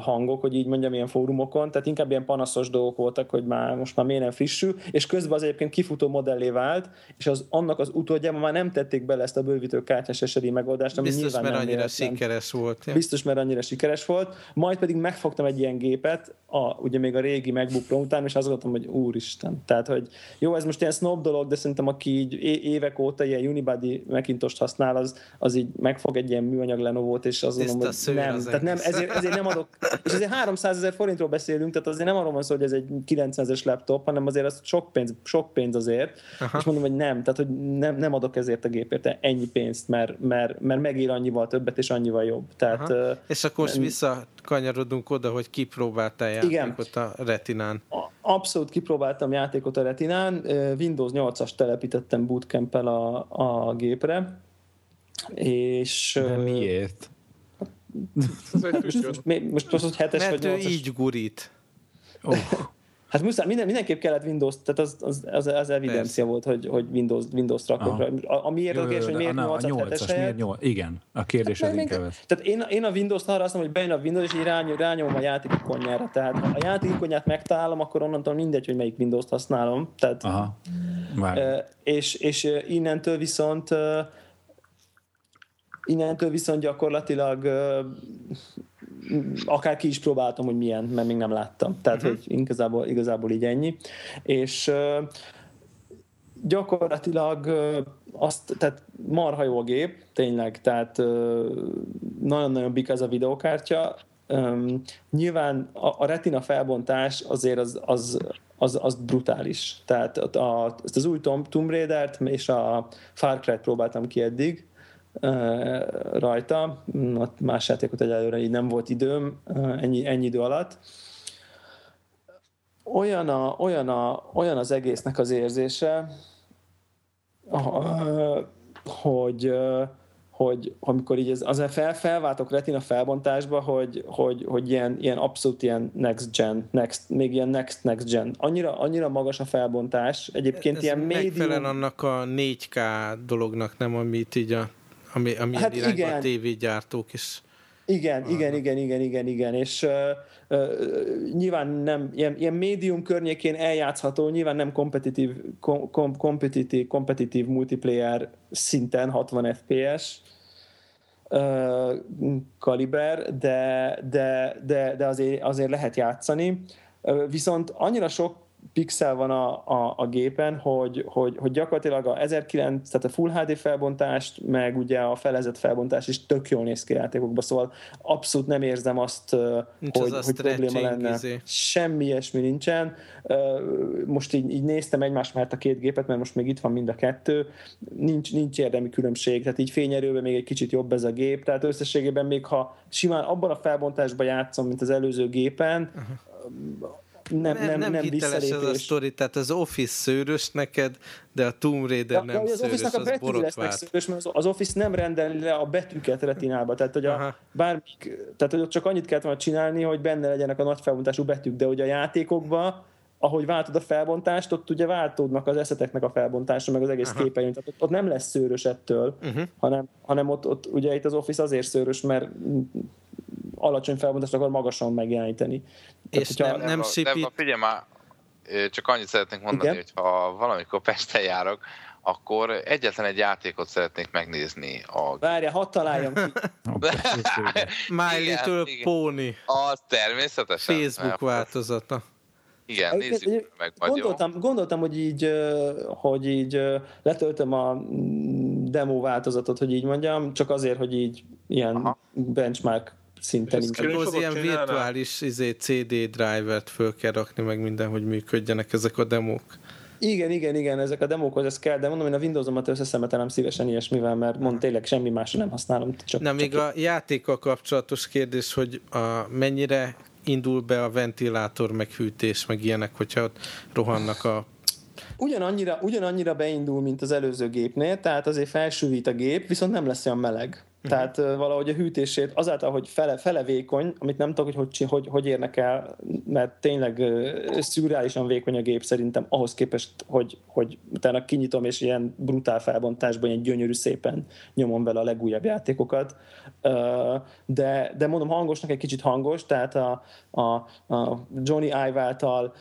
Speaker 4: hangok, hogy így mondjam, ilyen fórumokon, tehát inkább ilyen panaszos dolgok voltak, hogy már most már miért nem frissül, és közben az egyébként kifutó modellé vált, és az, annak az utódjában már nem tették bele ezt a bővítő kártyás eseri megoldást, ami
Speaker 1: Biztos, mert annyira véletlen. sikeres volt.
Speaker 4: Ja. Biztos, mert annyira sikeres volt. Majd pedig megfogtam egy ilyen gépet, a, ugye még a régi MacBook Pro után, és azt gondoltam, hogy úristen. Tehát, hogy jó, ez most ilyen snob dolog, de szerintem aki így évek óta ilyen Unibody Macintosh használ, az, az így megfog egy ilyen műanyag Lenovo-t, és azt mondom, hogy nem. Az tehát nem, ezért, ezért nem adok, és azért 300 ezer forintról beszélünk, tehát azért nem arról van szó, hogy ez egy 900-es laptop, hanem azért az sok pénz, sok pénz azért, Aha. és mondom, hogy nem, tehát hogy nem, nem adok ezért a gépért ennyi pénzt, mert, mert, mert megér annyival többet, és annyival jobb. Tehát, uh,
Speaker 1: és akkor most visszakanyarodunk oda, hogy kipróbáltál játékot igen, a retinán.
Speaker 4: Abszolút kipróbáltam játékot a retinán, Windows 8-as telepítettem bootcamp a, a gépre, és...
Speaker 3: De miért?
Speaker 4: most, most, most, most, most hetes
Speaker 1: Mert vagy ő így gurít.
Speaker 4: Oh. Hát muszáj, minden, mindenképp kellett Windows, tehát az, az, az, az evidencia Persze. volt, hogy, hogy Windows, Windows rakok. Ami érdekes, hogy miért 8 8
Speaker 3: miért 8 Igen, a kérdés hát, az inkább ez.
Speaker 4: Tehát én, én a Windows arra azt mondom, hogy bejön a Windows, és így rányom, rányom a játékikonyára. Tehát ha a játékikonyát megtalálom, akkor onnantól mindegy, hogy melyik Windows-t használom. Tehát, Aha. És, és innentől viszont innentől viszont gyakorlatilag akár ki is próbáltam, hogy milyen, mert még nem láttam. Tehát, uh-huh. hogy igazából, igazából így ennyi. És gyakorlatilag azt, tehát marha jó a gép, tényleg, tehát nagyon-nagyon big ez a videokártya. Nyilván a, a retina felbontás azért az, az, az, az brutális. Tehát a, ezt az új Tomb Raider-t és a Far Cry-t próbáltam ki eddig, rajta. Más játékot egyelőre így nem volt időm ennyi, ennyi idő alatt. Olyan, a, olyan, a, olyan az egésznek az érzése, hogy, hogy amikor így az, az fel, felváltok retina felbontásba, hogy, hogy, hogy ilyen, ilyen abszolút ilyen next gen, next, még ilyen next next gen. Annyira, annyira magas a felbontás. Egyébként Ez ilyen
Speaker 1: médium... annak a 4K dolognak, nem, amit így a ami, ami hát irányban a tévégyártók is
Speaker 4: igen, Aha. igen, igen, igen, igen, igen, és uh, uh, nyilván nem, ilyen, ilyen médium környékén eljátszható, nyilván nem kompetitív, kom, kom, kompetitív, kompetitív multiplayer szinten 60 FPS uh, kaliber, de, de, de, de azért, azért lehet játszani. Uh, viszont annyira sok pixel van a, a, a gépen, hogy, hogy, hogy gyakorlatilag a 1009, tehát a Full HD felbontást, meg ugye a felezett felbontás is tök jól néz ki játékokban, szóval abszolút nem érzem azt, Nincs hogy, az hogy probléma lenne. Izé. Semmi ilyesmi nincsen. Most így, így néztem egymás mert a két gépet, mert most még itt van mind a kettő. Nincs, nincs érdemi különbség, tehát így fényerőben még egy kicsit jobb ez a gép, tehát összességében még ha simán abban a felbontásban játszom, mint az előző gépen, uh-huh
Speaker 1: nem, nem, nem, nem hiteles ez a sztori, tehát az Office szőrös neked, de a Tomb Raider nem az szőrös, az, az borotvált.
Speaker 4: Szőrös, mert az Office nem rendeli le a betűket retinába, tehát hogy a, bármik, tehát hogy ott csak annyit kellett volna csinálni, hogy benne legyenek a nagy felbontású betűk, de hogy a játékokban ahogy váltod a felbontást, ott ugye váltódnak az eszeteknek a felbontása, meg az egész képernyő, tehát ott, ott nem lesz szőrös ettől, uh-huh. hanem, hanem ott, ott ugye itt az Office azért szőrös, mert alacsony felbontást akar magasan megjeleníteni.
Speaker 1: És Tehát, nem, nem.
Speaker 5: Nem, figyelj már, csak annyit szeretnék mondani, Igen? hogy ha valamikor Pesten járok, akkor egyetlen egy játékot szeretnék megnézni. A...
Speaker 4: Várja, hadd találjam ki.
Speaker 1: My Little Pony.
Speaker 5: Az természetesen.
Speaker 1: Facebook változata.
Speaker 5: Igen, nézzük meg majd
Speaker 4: gondoltam, jó. gondoltam, hogy így, hogy így letöltöm a demo változatot, hogy így mondjam, csak azért, hogy így ilyen Aha. benchmark szinten.
Speaker 1: Ahhoz ilyen virtuális izé, CD drivert föl kell rakni, meg minden, hogy működjenek ezek a demók.
Speaker 4: Igen, igen, igen, ezek a demókhoz ez kell, de mondom, én a Windows-omat összeszemetelem szívesen ilyesmivel, mert mond tényleg semmi másra nem használom.
Speaker 1: Csak, Na, még csak a játékkal kapcsolatos kérdés, hogy a, mennyire indul be a ventilátor, meg hűtés, meg ilyenek, hogyha ott rohannak a
Speaker 4: Ugyanannyira, ugyanannyira beindul, mint az előző gépnél, tehát azért felsűvít a gép, viszont nem lesz olyan meleg. Uh-huh. Tehát valahogy a hűtését azáltal, hogy fele, fele vékony, amit nem tudok, hogy, hogy, hogy, hogy érnek el, mert tényleg szürreálisan vékony a gép szerintem ahhoz képest, hogy, hogy utána kinyitom, és ilyen brutál felbontásban, ilyen gyönyörű szépen nyomom vele a legújabb játékokat. De, de mondom, hangosnak egy kicsit hangos, tehát a, a, a Johnny Ive által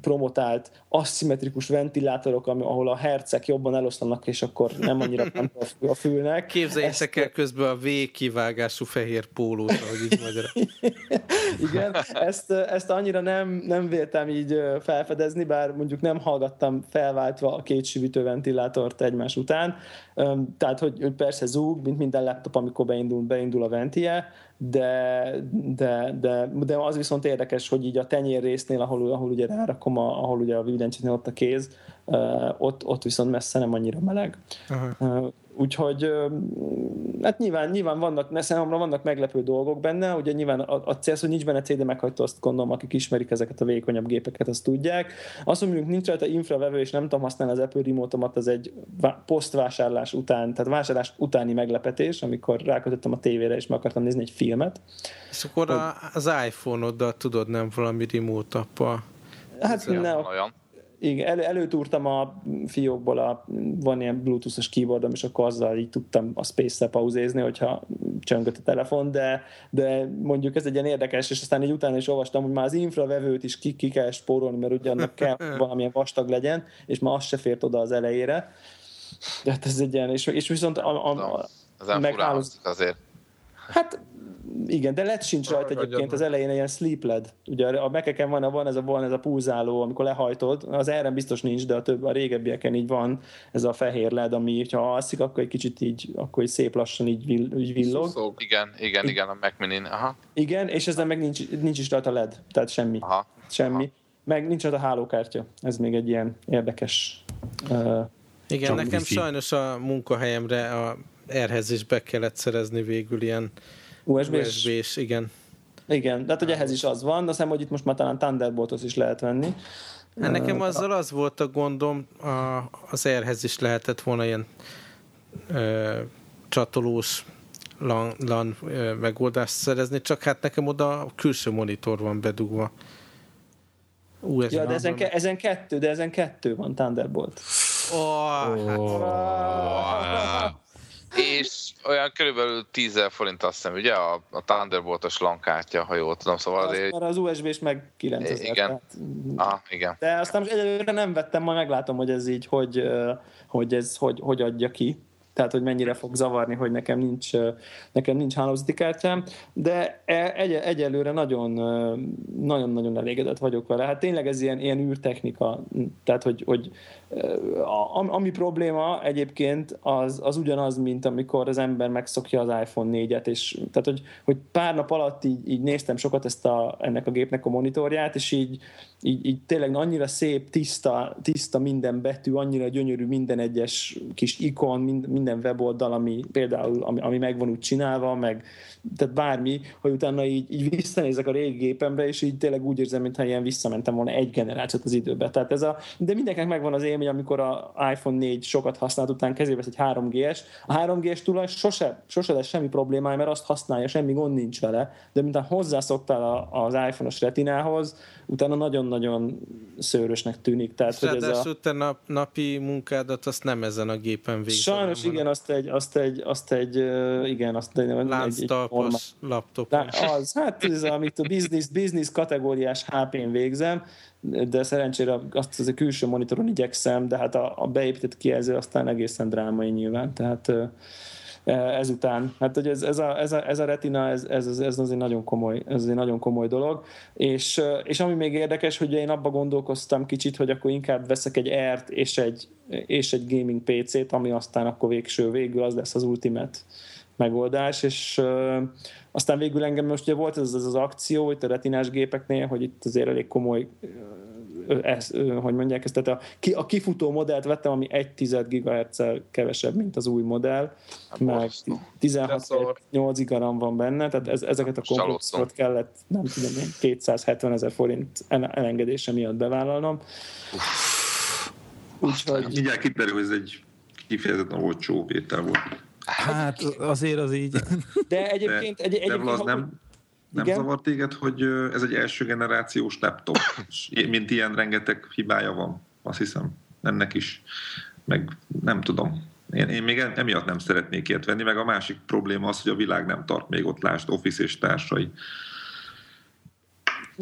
Speaker 4: promotált aszimmetrikus ventilátorok, ahol a hercek jobban eloszlanak, és akkor nem annyira a fülnek.
Speaker 1: Képzeljétek el közben a V kivágású fehér pólót, ahogy így magyarul.
Speaker 4: Igen, ezt, ezt annyira nem, nem véltem így felfedezni, bár mondjuk nem hallgattam felváltva a két sivítő ventilátort egymás után. Tehát, hogy persze zúg, mint minden laptop, amikor beindul, beindul a ventie, de, de, de, de az viszont érdekes, hogy így a tenyér résznél, ahol, ahol ugye rárakom, a, ahol ugye a billentyűnél ott a kéz, ott, ott viszont messze nem annyira meleg. Aha. Úgyhogy hát nyilván, nyilván vannak, számomra vannak meglepő dolgok benne, ugye nyilván a, a cél, hogy nincs benne CD meghajtó, azt gondolom, akik ismerik ezeket a vékonyabb gépeket, azt tudják. Azt, mondjuk nincs rajta infravevő, és nem tudom használni az Apple remote az egy posztvásárlás után, tehát vásárlás utáni meglepetés, amikor rákötöttem a tévére, és meg akartam nézni egy filmet.
Speaker 1: És akkor hogy... az iPhone-oddal tudod nem valami remote appal?
Speaker 4: Hát ne, olyan igen, elő, előtúrtam a fiókból, a, van ilyen bluetooth-os keyboardom, és akkor azzal így tudtam a space-re pauzézni, hogyha csöngött a telefon, de, de mondjuk ez egy ilyen érdekes, és aztán így utána is olvastam, hogy már az infravevőt is ki, ki kell spórolni, mert ugye annak kell valamilyen vastag legyen, és már az se fért oda az elejére. De hát ez egy ilyen, és, és viszont a, a, a,
Speaker 5: az meghálóz... azért.
Speaker 4: Hát igen, de LED sincs rajta egyébként az elején ilyen sleep LED. Ugye a mekeken van, van ez a, van ez a pulzáló, amikor lehajtod, az erre biztos nincs, de a több a régebbieken így van ez a fehér LED, ami ha alszik, akkor egy kicsit így, akkor így szép lassan így, vill, így villog. Szuszog.
Speaker 5: Igen, igen, igen, a Mac mini Aha.
Speaker 4: Igen, és ezzel meg nincs, nincs is rajta LED, tehát semmi. Aha. Semmi. Aha. Meg nincs rajta hálókártya. Ez még egy ilyen érdekes uh,
Speaker 1: igen, nekem wifi. sajnos a munkahelyemre a erhez is be kellett szerezni végül ilyen USB-s? USB-s, igen.
Speaker 4: Igen, de hát hogy ehhez is az van, de azt hogy itt most már talán Thunderboltot is lehet venni.
Speaker 1: Hát nekem azzal az volt a gondom, a, az erhez is lehetett volna ilyen ö, csatolós LAN, LAN ö, megoldást szerezni, csak hát nekem oda a külső monitor van bedugva.
Speaker 4: Ú, ez ja, de ezen, ke- ezen kettő, de ezen kettő van Thunderbolt.
Speaker 1: Oh, oh. Hát.
Speaker 5: Oh és olyan körülbelül 10 forint azt hiszem, ugye, a, a Thunderbolt-os lankártya, ha jól tudom, szóval
Speaker 4: az azért... az USB-s meg 9000.
Speaker 5: Igen. Tehát... Aha, igen.
Speaker 4: De aztán most egyelőre nem vettem, majd meglátom, hogy ez így, hogy, hogy ez hogy, hogy adja ki tehát hogy mennyire fog zavarni, hogy nekem nincs, nekem nincs hálózati kártyám, de e, egy, egyelőre nagyon, nagyon-nagyon elégedett vagyok vele. Hát tényleg ez ilyen, ilyen űrtechnika, tehát hogy, hogy ami probléma egyébként az, az ugyanaz, mint amikor az ember megszokja az iPhone 4-et, és tehát hogy, hogy pár nap alatt így, így néztem sokat ezt a, ennek a gépnek a monitorját, és így, így, így tényleg annyira szép, tiszta, tiszta minden betű, annyira gyönyörű minden egyes kis ikon, minden weboldal, ami például, ami, ami megvan úgy csinálva, meg tehát bármi, hogy utána így, így visszanézek a régi gépemre, és így tényleg úgy érzem, mintha ilyen visszamentem volna egy generációt az időbe. Tehát ez a, de mindenkinek megvan az élmény, amikor a iPhone 4 sokat használt után kezébe egy 3G-es. A 3G-es tulaj sose, sose lesz semmi problémája, mert azt használja, semmi gond nincs vele, de mintha hozzászoktál az iPhone-os retinához, utána nagyon-nagyon szőrösnek tűnik. Tehát,
Speaker 1: hogy ez a... te nap, napi munkádat azt nem ezen a gépen végzel.
Speaker 4: Sajnos igen, azt egy, azt egy, azt egy, igen, azt egy,
Speaker 1: egy, egy laptop.
Speaker 4: Az, hát ez, amit a business, business kategóriás HP-n végzem, de szerencsére azt az a külső monitoron igyekszem, de hát a, a beépített kijelző aztán egészen drámai nyilván, tehát ezután. Hát, hogy ez, ez, a, ez, a, ez a retina, ez, ez, ez azért nagyon komoly, ez azért nagyon komoly dolog. És, és ami még érdekes, hogy én abba gondolkoztam kicsit, hogy akkor inkább veszek egy R-t és egy, és egy gaming PC-t, ami aztán akkor végső végül az lesz az ultimate megoldás, és uh, aztán végül engem most ugye volt ez, ez az akció itt a retinás gépeknél, hogy itt azért elég komoly ez, hogy mondják ezt, tehát a, a kifutó modellt vettem, ami 1 10 ghz kevesebb, mint az új modell, hát meg 16-8 gigaram van benne, tehát ez, ezeket a komplexokat kellett, nem tudom én, 270 ezer forint elengedése miatt bevállalnom.
Speaker 6: Úgyhogy... Mindjárt kiderül, hogy ez egy kifejezetten olcsó vétel volt.
Speaker 3: Hát azért az így.
Speaker 4: De egyébként... De, egy, egyébként
Speaker 6: de az nem, nem Igen? zavar téged, hogy ez egy első generációs laptop, mint ilyen rengeteg hibája van, azt hiszem, ennek is, meg nem tudom. Én, én még emiatt nem szeretnék ilyet venni, meg a másik probléma az, hogy a világ nem tart még ott, lásd, Office és társai.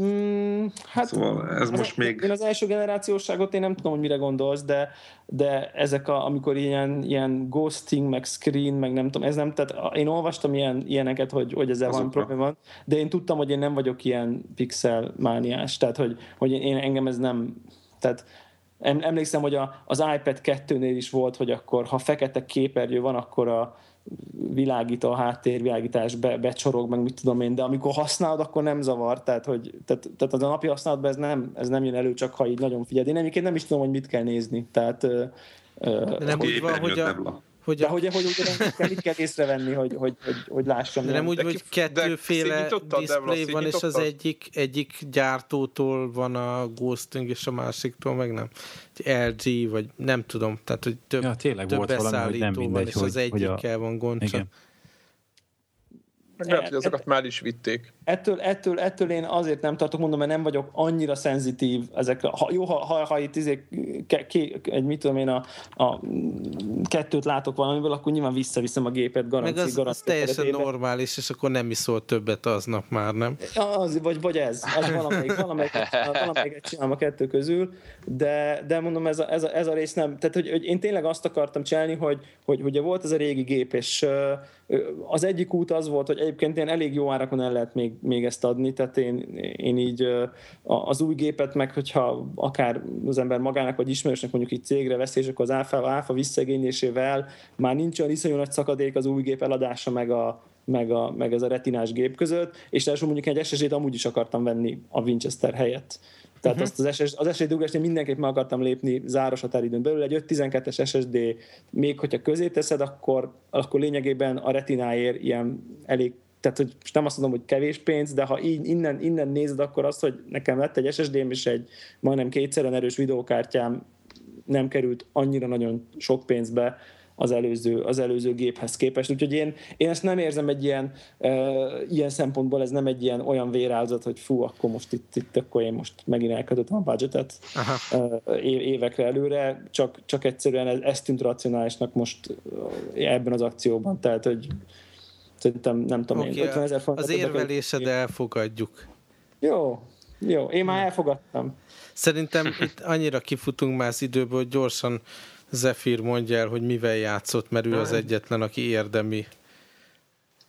Speaker 4: Mm, hát
Speaker 6: szóval ez most még...
Speaker 4: Én az első generációságot én nem tudom, hogy mire gondolsz, de, de ezek, a, amikor ilyen, ilyen ghosting, meg screen, meg nem tudom, ez nem, tehát én olvastam ilyen, ilyeneket, hogy, hogy ezzel van probléma, de én tudtam, hogy én nem vagyok ilyen pixel mániás, tehát hogy, hogy én, engem ez nem, tehát emlékszem, hogy a, az iPad 2-nél is volt, hogy akkor ha fekete képernyő van, akkor a, világító, a háttérvilágítás be, becsorog, meg mit tudom én, de amikor használod, akkor nem zavar, tehát, hogy, tehát, tehát az a napi használatban ez nem, ez nem jön elő, csak ha így nagyon figyeld. Én egyébként nem is tudom, hogy mit kell nézni, tehát
Speaker 1: de nem úgy van, hogy a,
Speaker 4: hogy de hogy, hogy, hogy, hogy mit kell észrevenni, hogy, hogy, hogy, hogy lássam.
Speaker 1: De nem úgy, hogy kettőféle display van, és az egyik, egyik gyártótól van a ghosting, és a másiktól meg nem. LG, vagy nem tudom, tehát hogy több, ja, tényleg több volt valami, hogy nem mindegy, van, és hogy, az egyikkel a... van gond. Igen.
Speaker 2: Meg lehet, hogy azokat már is vitték.
Speaker 4: Ettől, ettől, ettől én azért nem tartok, mondom, mert nem vagyok annyira szenzitív ezekre. Ha, jó, ha, ha, ha itt izé, ke, ke, egy, mit tudom én, a, a kettőt látok valamiből, akkor nyilván visszaviszem a gépet, garanci, Meg
Speaker 1: az, garanci, az teljesen éve. normális, és akkor nem iszol többet aznap már, nem?
Speaker 4: Az, vagy, vagy ez, az valamelyik, valamelyik, valamelyiket csinálom a kettő közül, de, de mondom, ez a, ez, a, ez a rész nem. Tehát, hogy, hogy én tényleg azt akartam csinálni, hogy, hogy ugye volt ez a régi gép, és az egyik út az volt, hogy egyébként ilyen elég jó árakon el lehet még, még ezt adni, tehát én, én így az új gépet meg, hogyha akár az ember magának vagy ismerősnek mondjuk itt cégre veszi, és akkor az áfa, áfa visszagényésével már nincs olyan iszonyú nagy szakadék az új gép eladása meg a, meg, a, meg ez a retinás gép között, és ráadásul mondjuk egy SSD-t amúgy is akartam venni a Winchester helyett. Tehát uh-huh. azt az, SS, az SSD ugrásnél mindenképp meg akartam lépni záros határidőn belül. Egy 5-12-es SSD, még hogyha közé teszed, akkor, akkor lényegében a retináért ilyen elég tehát hogy most nem azt mondom, hogy kevés pénz, de ha így, innen, innen nézed, akkor azt, hogy nekem lett egy SSD-m és egy majdnem kétszeren erős videókártyám nem került annyira nagyon sok pénzbe, az előző, az előző géphez képest. Úgyhogy én, én ezt nem érzem egy ilyen, e, ilyen szempontból, ez nem egy ilyen olyan vérázat, hogy fú, akkor most itt, itt akkor én most megint elkötöttem a budgetet e, évekre előre, csak, csak egyszerűen ez, ez tűnt racionálisnak most ebben az akcióban. Tehát, hogy szerintem nem tudom okay, én, 50 ezer
Speaker 1: Az érvelésed elfogadjuk.
Speaker 4: Jó, jó, én már elfogadtam.
Speaker 1: Szerintem itt annyira kifutunk már az időből, hogy gyorsan Zephyr mondja el, hogy mivel játszott, mert ő az egyetlen, aki érdemi.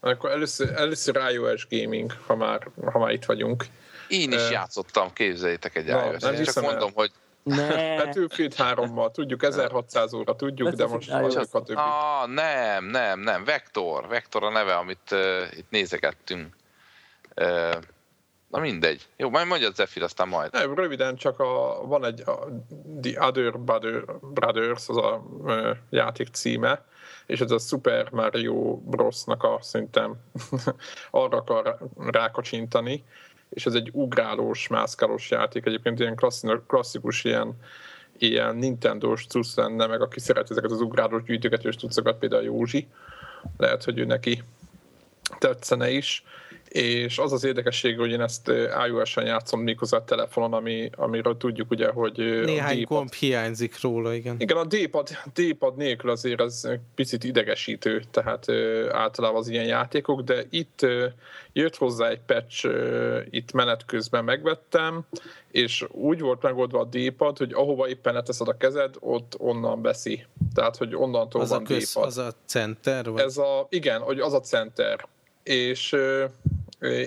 Speaker 2: Akkor először, először iOS Gaming, ha már, ha már itt vagyunk.
Speaker 5: Én is uh, játszottam, képzeljétek egy Na, iOS. Nem csak mondom, el. hogy
Speaker 2: ne. Battlefield 3-mal, tudjuk, 1600 óra, tudjuk, de most vagyok a többi.
Speaker 5: Ah, nem, nem, nem, Vektor. Vektor a neve, amit uh, itt nézegettünk. Uh, Na mindegy. Jó, majd mondja Zephyr, aztán majd.
Speaker 2: Nem, röviden csak a, van egy a, The Other Brothers, az a ö, játék címe, és ez a Super Mario Bros-nak a szerintem arra akar rákacsintani, és ez egy ugrálós, mászkálós játék, egyébként ilyen klasszikus ilyen, ilyen Nintendo-s cucc lenne, meg aki szeret ezeket az ugrálós gyűjtögetős cuccokat, például Józsi, lehet, hogy ő neki tetszene is és az az érdekesség, hogy én ezt iOS-en játszom méghozzá a telefonon, ami, amiről tudjuk ugye, hogy
Speaker 1: Néhány gomb hiányzik róla, igen.
Speaker 2: Igen, a D-pad, D-pad nélkül azért ez picit idegesítő, tehát általában az ilyen játékok, de itt jött hozzá egy patch, itt menet közben megvettem, és úgy volt megoldva a D-pad, hogy ahova éppen leteszed a kezed, ott onnan veszi. Tehát, hogy onnantól
Speaker 1: az
Speaker 2: van
Speaker 1: a köz, D-pad. Az a center?
Speaker 2: Vagy? Ez a, igen, hogy az a center. És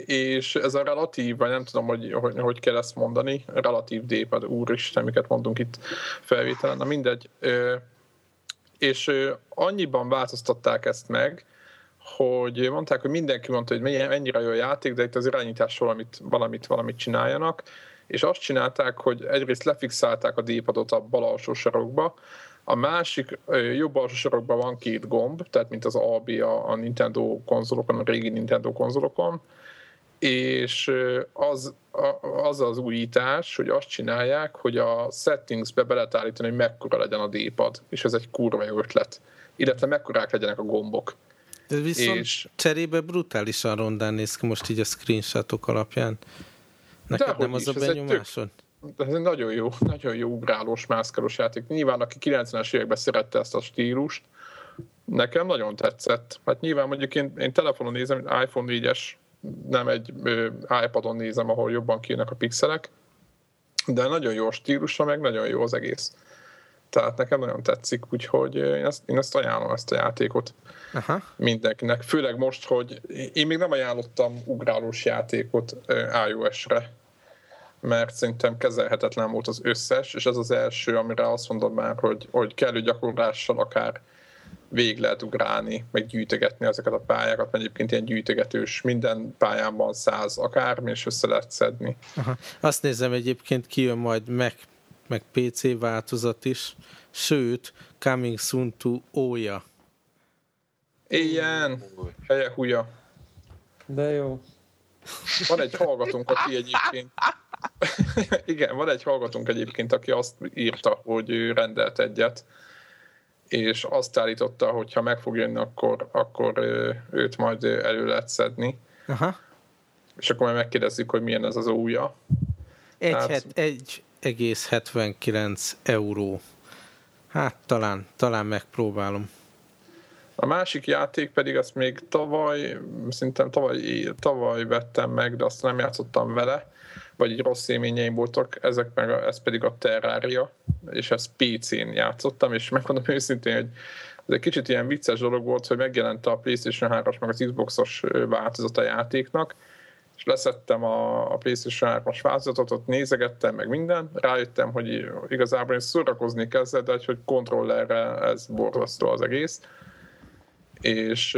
Speaker 2: és ez a relatív, vagy nem tudom, hogy, hogy, hogy kell ezt mondani, relatív D-pad, úristen, miket mondunk itt felvételen, na mindegy. És annyiban változtatták ezt meg, hogy mondták, hogy mindenki mondta, hogy mennyire jó a játék, de itt az irányítás valamit, valamit, valamit csináljanak, és azt csinálták, hogy egyrészt lefixálták a D-padot a bal alsó sarokba, a másik jobb alsó sarokban van két gomb, tehát mint az AB a, a Nintendo konzolokon, a régi Nintendo konzolokon, és az, az az újítás, hogy azt csinálják, hogy a settingsbe be lehet állítani, hogy mekkora legyen a D-pad, és ez egy kurva jó ötlet. Illetve mekkorák legyenek a gombok.
Speaker 1: De viszont és... cserébe brutálisan rondán néz ki most így a screenshotok alapján. Neked nem az a benyomásod?
Speaker 2: Ez egy nagyon jó, nagyon jó ugrálós, mászkálós játék. Nyilván, aki 90-es években szerette ezt a stílust, nekem nagyon tetszett. Hát nyilván mondjuk én, én telefonon nézem, iPhone 4-es nem egy iPadon nézem, ahol jobban kijönnek a pixelek, de nagyon jó a stílusa, meg nagyon jó az egész. Tehát nekem nagyon tetszik, úgyhogy én ezt, én ezt ajánlom, ezt a játékot Aha. mindenkinek. Főleg most, hogy én még nem ajánlottam ugrálós játékot iOS-re, mert szerintem kezelhetetlen volt az összes, és ez az első, amire azt mondom már, hogy, hogy kellő gyakorlással akár végig lehet ugrálni, meg gyűjtögetni ezeket a pályákat, mert egyébként ilyen gyűjtögetős, minden pályán van száz akármi, és össze lehet szedni.
Speaker 1: Aha. Azt nézem egyébként kijön majd Mac, meg PC változat is, sőt, Coming Soon to Oya
Speaker 2: Ilyen, helye húja.
Speaker 4: De jó.
Speaker 2: Van egy hallgatónk, aki egyébként igen, van egy hallgatónk egyébként, aki azt írta, hogy ő rendelt egyet, és azt állította, hogy ha meg fog jönni, akkor, akkor őt majd elő lehet szedni. Aha. És akkor majd megkérdezzük, hogy milyen ez az újja.
Speaker 1: 1,79 euró. Hát talán, talán megpróbálom.
Speaker 2: A másik játék pedig azt még tavaly, szerintem tavaly, tavaly vettem meg, de azt nem játszottam vele, vagy így rossz élményeim voltak, ezek meg a, ez pedig a Terraria, és ezt PC-n játszottam, és megmondom őszintén, hogy ez egy kicsit ilyen vicces dolog volt, hogy megjelent a PlayStation 3-as meg az Xbox-os változat a játéknak, és leszettem a, a PlayStation 3-as változatot, ott nézegettem meg minden, rájöttem, hogy igazából én szórakozni kezdett, de hogy kontrollerre ez borzasztó az egész és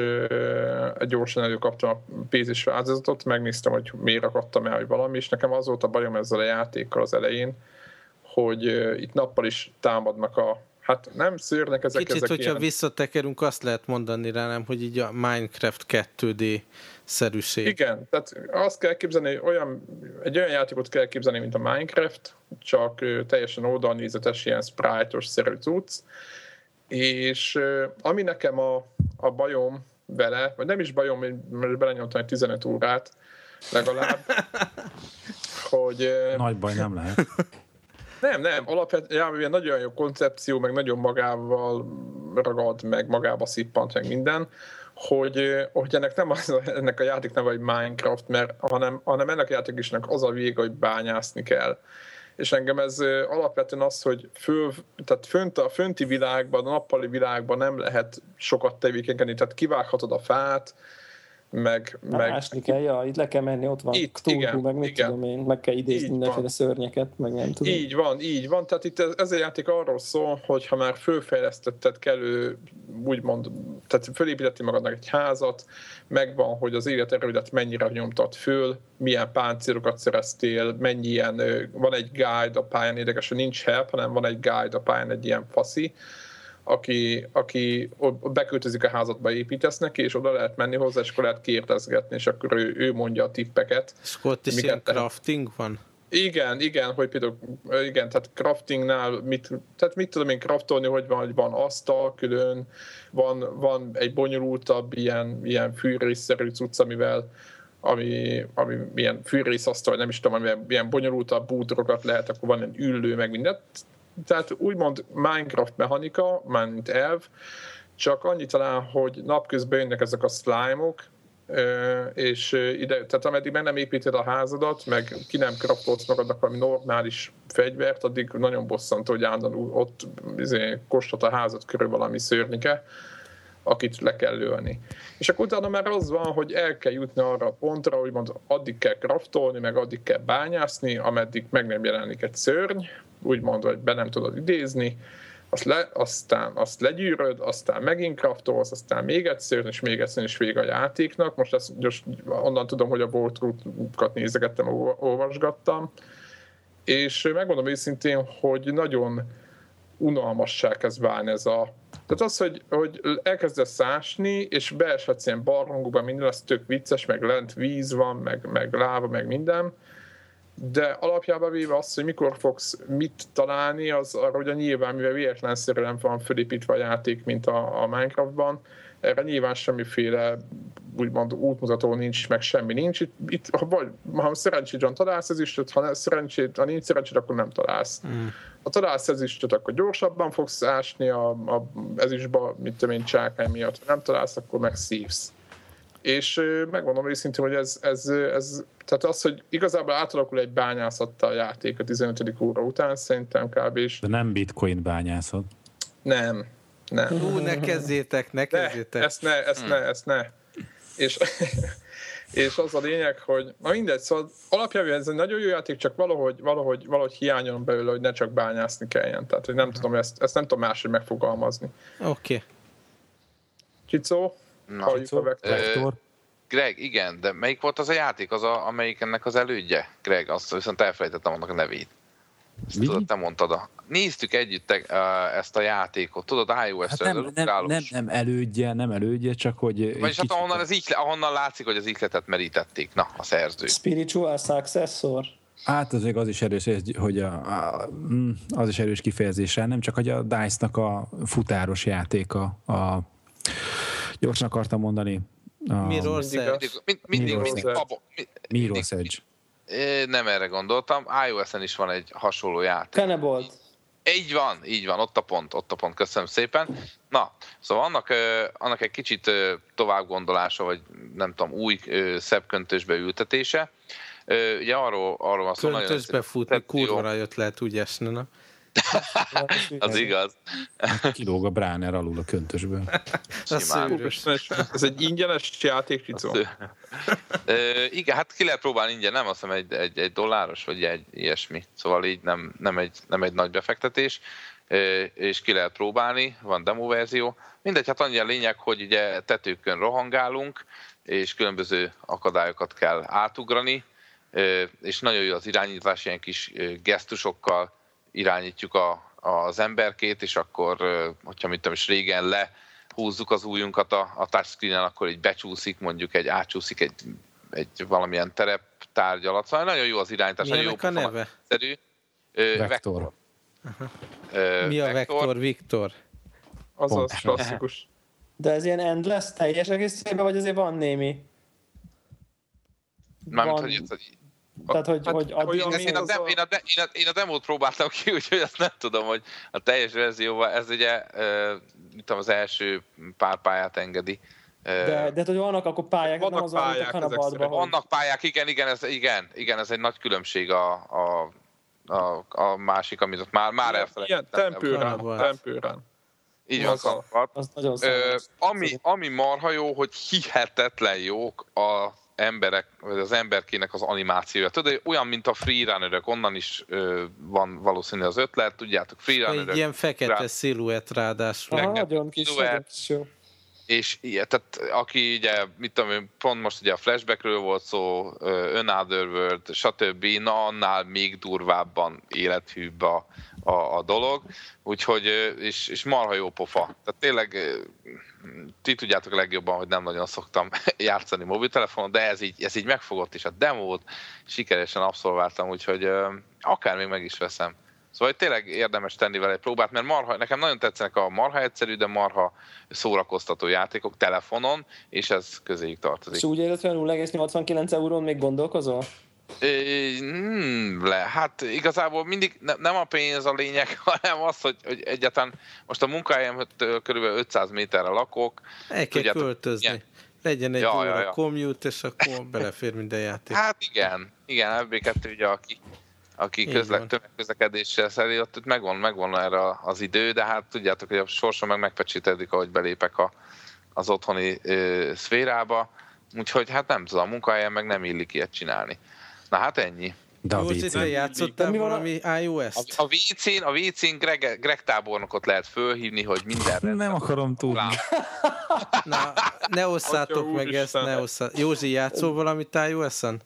Speaker 2: gyorsan előkaptam a pénzis változatot, megnéztem, hogy miért akadtam el, hogy valami, és nekem az volt a bajom ezzel a játékkal az elején, hogy itt nappal is támadnak a Hát nem szűrnek ezek
Speaker 1: Kicsit,
Speaker 2: ezek
Speaker 1: hogyha ilyen... visszatekerünk, azt lehet mondani rá, nem, hogy így a Minecraft 2D szerűség.
Speaker 2: Igen, tehát azt kell képzelni, olyan, egy olyan játékot kell képzelni, mint a Minecraft, csak teljesen oldalnézetes, ilyen sprite-os szerű cucc, és ami nekem a, a bajom vele, vagy nem is bajom, mert belenyomtam egy 15 órát legalább, hogy...
Speaker 3: Nagy baj nem lehet.
Speaker 2: Nem, nem, alapvetően nagyon jó koncepció, meg nagyon magával ragad, meg magába szippant, meg minden, hogy, hogy ennek nem az, ennek a játék nem vagy Minecraft, mert, hanem, hanem ennek a játékisnak az a vége, hogy bányászni kell és engem ez alapvetően az, hogy föl, tehát fönt a fönti világban, a nappali világban nem lehet sokat tevékenykedni, tehát kivághatod a fát, meg...
Speaker 4: meg Ásni kell, ja, itt le kell menni, ott van itt, túlkú, igen, meg mit igen. tudom én, meg kell idézni így mindenféle van. szörnyeket, meg nem tudom.
Speaker 2: Így van, így van, tehát itt ez, ez a játék arról szól, hogy ha már fölfejlesztetted kellő, úgymond, tehát fölépítettél magadnak egy házat, megvan, hogy az életerődet mennyire nyomtat föl, milyen páncélokat szereztél, mennyi ilyen, van egy guide a pályán, érdekes, hogy nincs help, hanem van egy guide a pályán, egy ilyen faszi, aki, aki beköltözik a házatba, építesz neki, és oda lehet menni hozzá, és akkor lehet kérdezgetni, és akkor ő, ő mondja a tippeket.
Speaker 1: És akkor ott is ilyen crafting van?
Speaker 2: Igen, igen, hogy például, igen, tehát craftingnál, mit, tehát mit tudom én craftolni, hogy van, hogy van asztal külön, van, van egy bonyolultabb ilyen, ilyen fűrészszerű cucc, amivel ami, ami ilyen fűrészasztal, nem is tudom, amilyen ilyen bonyolultabb bútorokat lehet, akkor van egy ülő, meg mindent tehát úgymond Minecraft mechanika, mint elv, csak annyit talán, hogy napközben jönnek ezek a slime-ok, és ide, tehát ameddig meg nem építed a házadat, meg ki nem kraftolsz magadnak valami normális fegyvert, addig nagyon bosszantó, hogy állandóan ott izé, kostat a házad körül valami szörnyike, akit le kell lőni. És akkor utána már az van, hogy el kell jutni arra a pontra, hogy mond, addig kell kraftolni, meg addig kell bányászni, ameddig meg nem jelenik egy szörny, úgymond, hogy be nem tudod idézni, azt le, aztán azt legyűröd, aztán megint kraftolsz, aztán még egyszer, és még egyszer is vége a játéknak. Most ezt most onnan tudom, hogy a Volt nézegettem, olvasgattam, és megmondom őszintén, hogy nagyon unalmassá kezd válni ez a... Tehát az, hogy, hogy elkezdesz ásni, és beeshetsz ilyen barlangokba, minden, az tök vicces, meg lent víz van, meg, meg láva, meg minden, de alapjában véve az, hogy mikor fogsz mit találni, az arra ugye nyilván, mivel véletlenszerűen van fölépítve a játék, mint a, a Minecraftban, erre nyilván semmiféle úgymond útmutató nincs, meg semmi nincs. Itt, itt ha, vagy, ha szerencsét van, találsz ezüstöt, ha, szerencsét, ha nincs szerencsét, akkor nem találsz. Mm. Ha találsz ezüstöt, akkor gyorsabban fogsz ásni a, a ezüstbe, mint tudom én, csákány miatt. Ha nem találsz, akkor meg szívsz. És megmondom őszintén, hogy ez, ez, ez, tehát az, hogy igazából átalakul egy bányászattal a játék a 15. óra után, szerintem kb. is.
Speaker 3: De nem bitcoin bányászat.
Speaker 2: Nem, nem.
Speaker 1: Hú, ne kezdjétek, ne kezdjétek.
Speaker 2: ezt ne, ezt ne, ezt ne. És, és az a lényeg, hogy na mindegy, szóval alapjában ez egy nagyon jó játék, csak valahogy, valahogy, valahogy hiányolom belőle, hogy ne csak bányászni kelljen. Tehát, hogy nem tudom, ezt, ezt nem tudom máshogy megfogalmazni.
Speaker 1: Oké. Okay.
Speaker 2: Csicó?
Speaker 5: Na, Vektor. Greg, igen, de melyik volt az a játék, az a, amelyik ennek az elődje? Greg, azt viszont elfelejtettem annak a nevét. Ezt tudod, te mondtad a... néztük együtt ezt a játékot, tudod, iOS-re.
Speaker 3: Hát nem, nem, nem, nem, elődje, nem elődje, csak hogy...
Speaker 5: Vagyis hát ahonnan, az ikle, ahonnan látszik, hogy az ikletet merítették, na, a szerző.
Speaker 4: Spiritual successor?
Speaker 3: Hát azért az is erős, hogy a, a, mm, az is erős kifejezése, nem csak hogy a DICE-nak a futáros játéka, a, gyorsan akartam mondani,
Speaker 1: a, Mirror's Edge.
Speaker 5: Mindig, mindig,
Speaker 3: Edge.
Speaker 5: Nem erre gondoltam, iOS-en is van egy hasonló játék.
Speaker 4: Kenebolt.
Speaker 5: Így van, így van, ott a pont, ott a pont, köszönöm szépen. Na, szóval annak, annak egy kicsit tovább gondolása, vagy nem tudom, új szebb köntösbe ültetése. Ugye arról, arról van
Speaker 1: szó, Köntösbe futni, kurva jött lehet úgy esni, na.
Speaker 5: az igaz.
Speaker 3: Kilóg a Bráner alul a köntösből.
Speaker 2: Ez egy ingyenes játék,
Speaker 5: igen, hát ki lehet próbálni ingyen, nem? Azt hiszem egy, egy, egy dolláros, vagy egy ilyesmi. Szóval így nem, nem, egy, nem egy nagy befektetés és ki lehet próbálni, van demo verzió. Mindegy, hát annyi a lényeg, hogy ugye tetőkön rohangálunk, és különböző akadályokat kell átugrani, és nagyon jó az irányítás, ilyen kis gesztusokkal irányítjuk a, az emberkét, és akkor, hogyha mit tudom is régen le húzzuk az újunkat a, a touchscreen-en, akkor így becsúszik, mondjuk egy átcsúszik egy, egy valamilyen terep tárgy alatt. Szóval nagyon jó az irányítás.
Speaker 1: Milyenek
Speaker 5: jó
Speaker 1: a neve?
Speaker 5: Szerű.
Speaker 3: Vektor. vektor.
Speaker 1: Mi a vektor, Viktor?
Speaker 2: Az az klasszikus.
Speaker 4: De ez ilyen endless teljes egészében, vagy azért van némi?
Speaker 5: Mármint, hogy ez,
Speaker 4: tehát, hogy, hát, hogy addig
Speaker 5: én, én, a de, én, a de, én, a, én a demót próbáltam ki, úgyhogy ezt nem tudom, hogy a teljes verzióval, ez ugye mit tudom, az első pár pályát engedi.
Speaker 4: De, de hogy vannak akkor pályák,
Speaker 2: vannak nem az pályák,
Speaker 4: a hogy...
Speaker 5: Vannak pályák, igen, igen, ez, igen, igen, ez egy nagy különbség a, a, a, a másik, amit ott már, már elfelejtettem.
Speaker 2: Igen, tempőrán, tempőrán.
Speaker 5: Így van, az, az Ö, ami, ami marha jó, hogy hihetetlen jók a emberek, vagy az emberkének az animációja. Tudod, olyan, mint a freerunnerök, onnan is ö, van valószínű az ötlet, tudjátok, freerunnerök.
Speaker 1: Egy ilyen fekete rá... sziluett ráadásul.
Speaker 4: Aha, nagyon kis, nagyon kis jó.
Speaker 5: És ilyen, tehát aki ugye, mit tudom pont most ugye a flashbackről volt szó, Another World, stb. Na, annál még durvábban élethűbb a, a, a dolog, úgyhogy, és, és marha jó pofa. Tehát tényleg ti tudjátok legjobban, hogy nem nagyon szoktam játszani mobiltelefonon, de ez így, ez így megfogott, és a demót sikeresen abszolváltam, úgyhogy akár még meg is veszem. Szóval tényleg érdemes tenni vele egy próbát, mert marha, nekem nagyon tetszenek a marha egyszerű, de marha szórakoztató játékok telefonon, és ez közéjük tartozik.
Speaker 4: És úgy érzed, hogy 0,89 eurón még gondolkozol?
Speaker 5: Hmm, le, hát igazából mindig ne, nem a pénz a lényeg, hanem az, hogy, hogy egyáltalán most a munkahelyem körülbelül 500 méterre lakok.
Speaker 1: El kell tudjátok, költözni. Igen. Legyen egy ja, óra ja, ja. commute, és akkor belefér minden játék.
Speaker 5: Hát igen, igen, FB2 ugye, aki, aki közle, tömegközlekedéssel szeri, ott megvan, megvan erre az idő, de hát tudjátok, hogy a sorsa meg megpecsétedik, ahogy belépek a, az otthoni ö, szférába, úgyhogy hát nem tudom, a munkahelyen meg nem illik ilyet csinálni. Na hát ennyi.
Speaker 1: De a WC-n játszottál mi valami iOS-t?
Speaker 5: A, a WC-n, a WC-n Greg, Greg tábornokot lehet fölhívni, hogy mindenre.
Speaker 3: Nem akarom tudni.
Speaker 1: Na, ne osszátok meg ezt, ne osszátok. Józsi, játszol valamit iOS-en?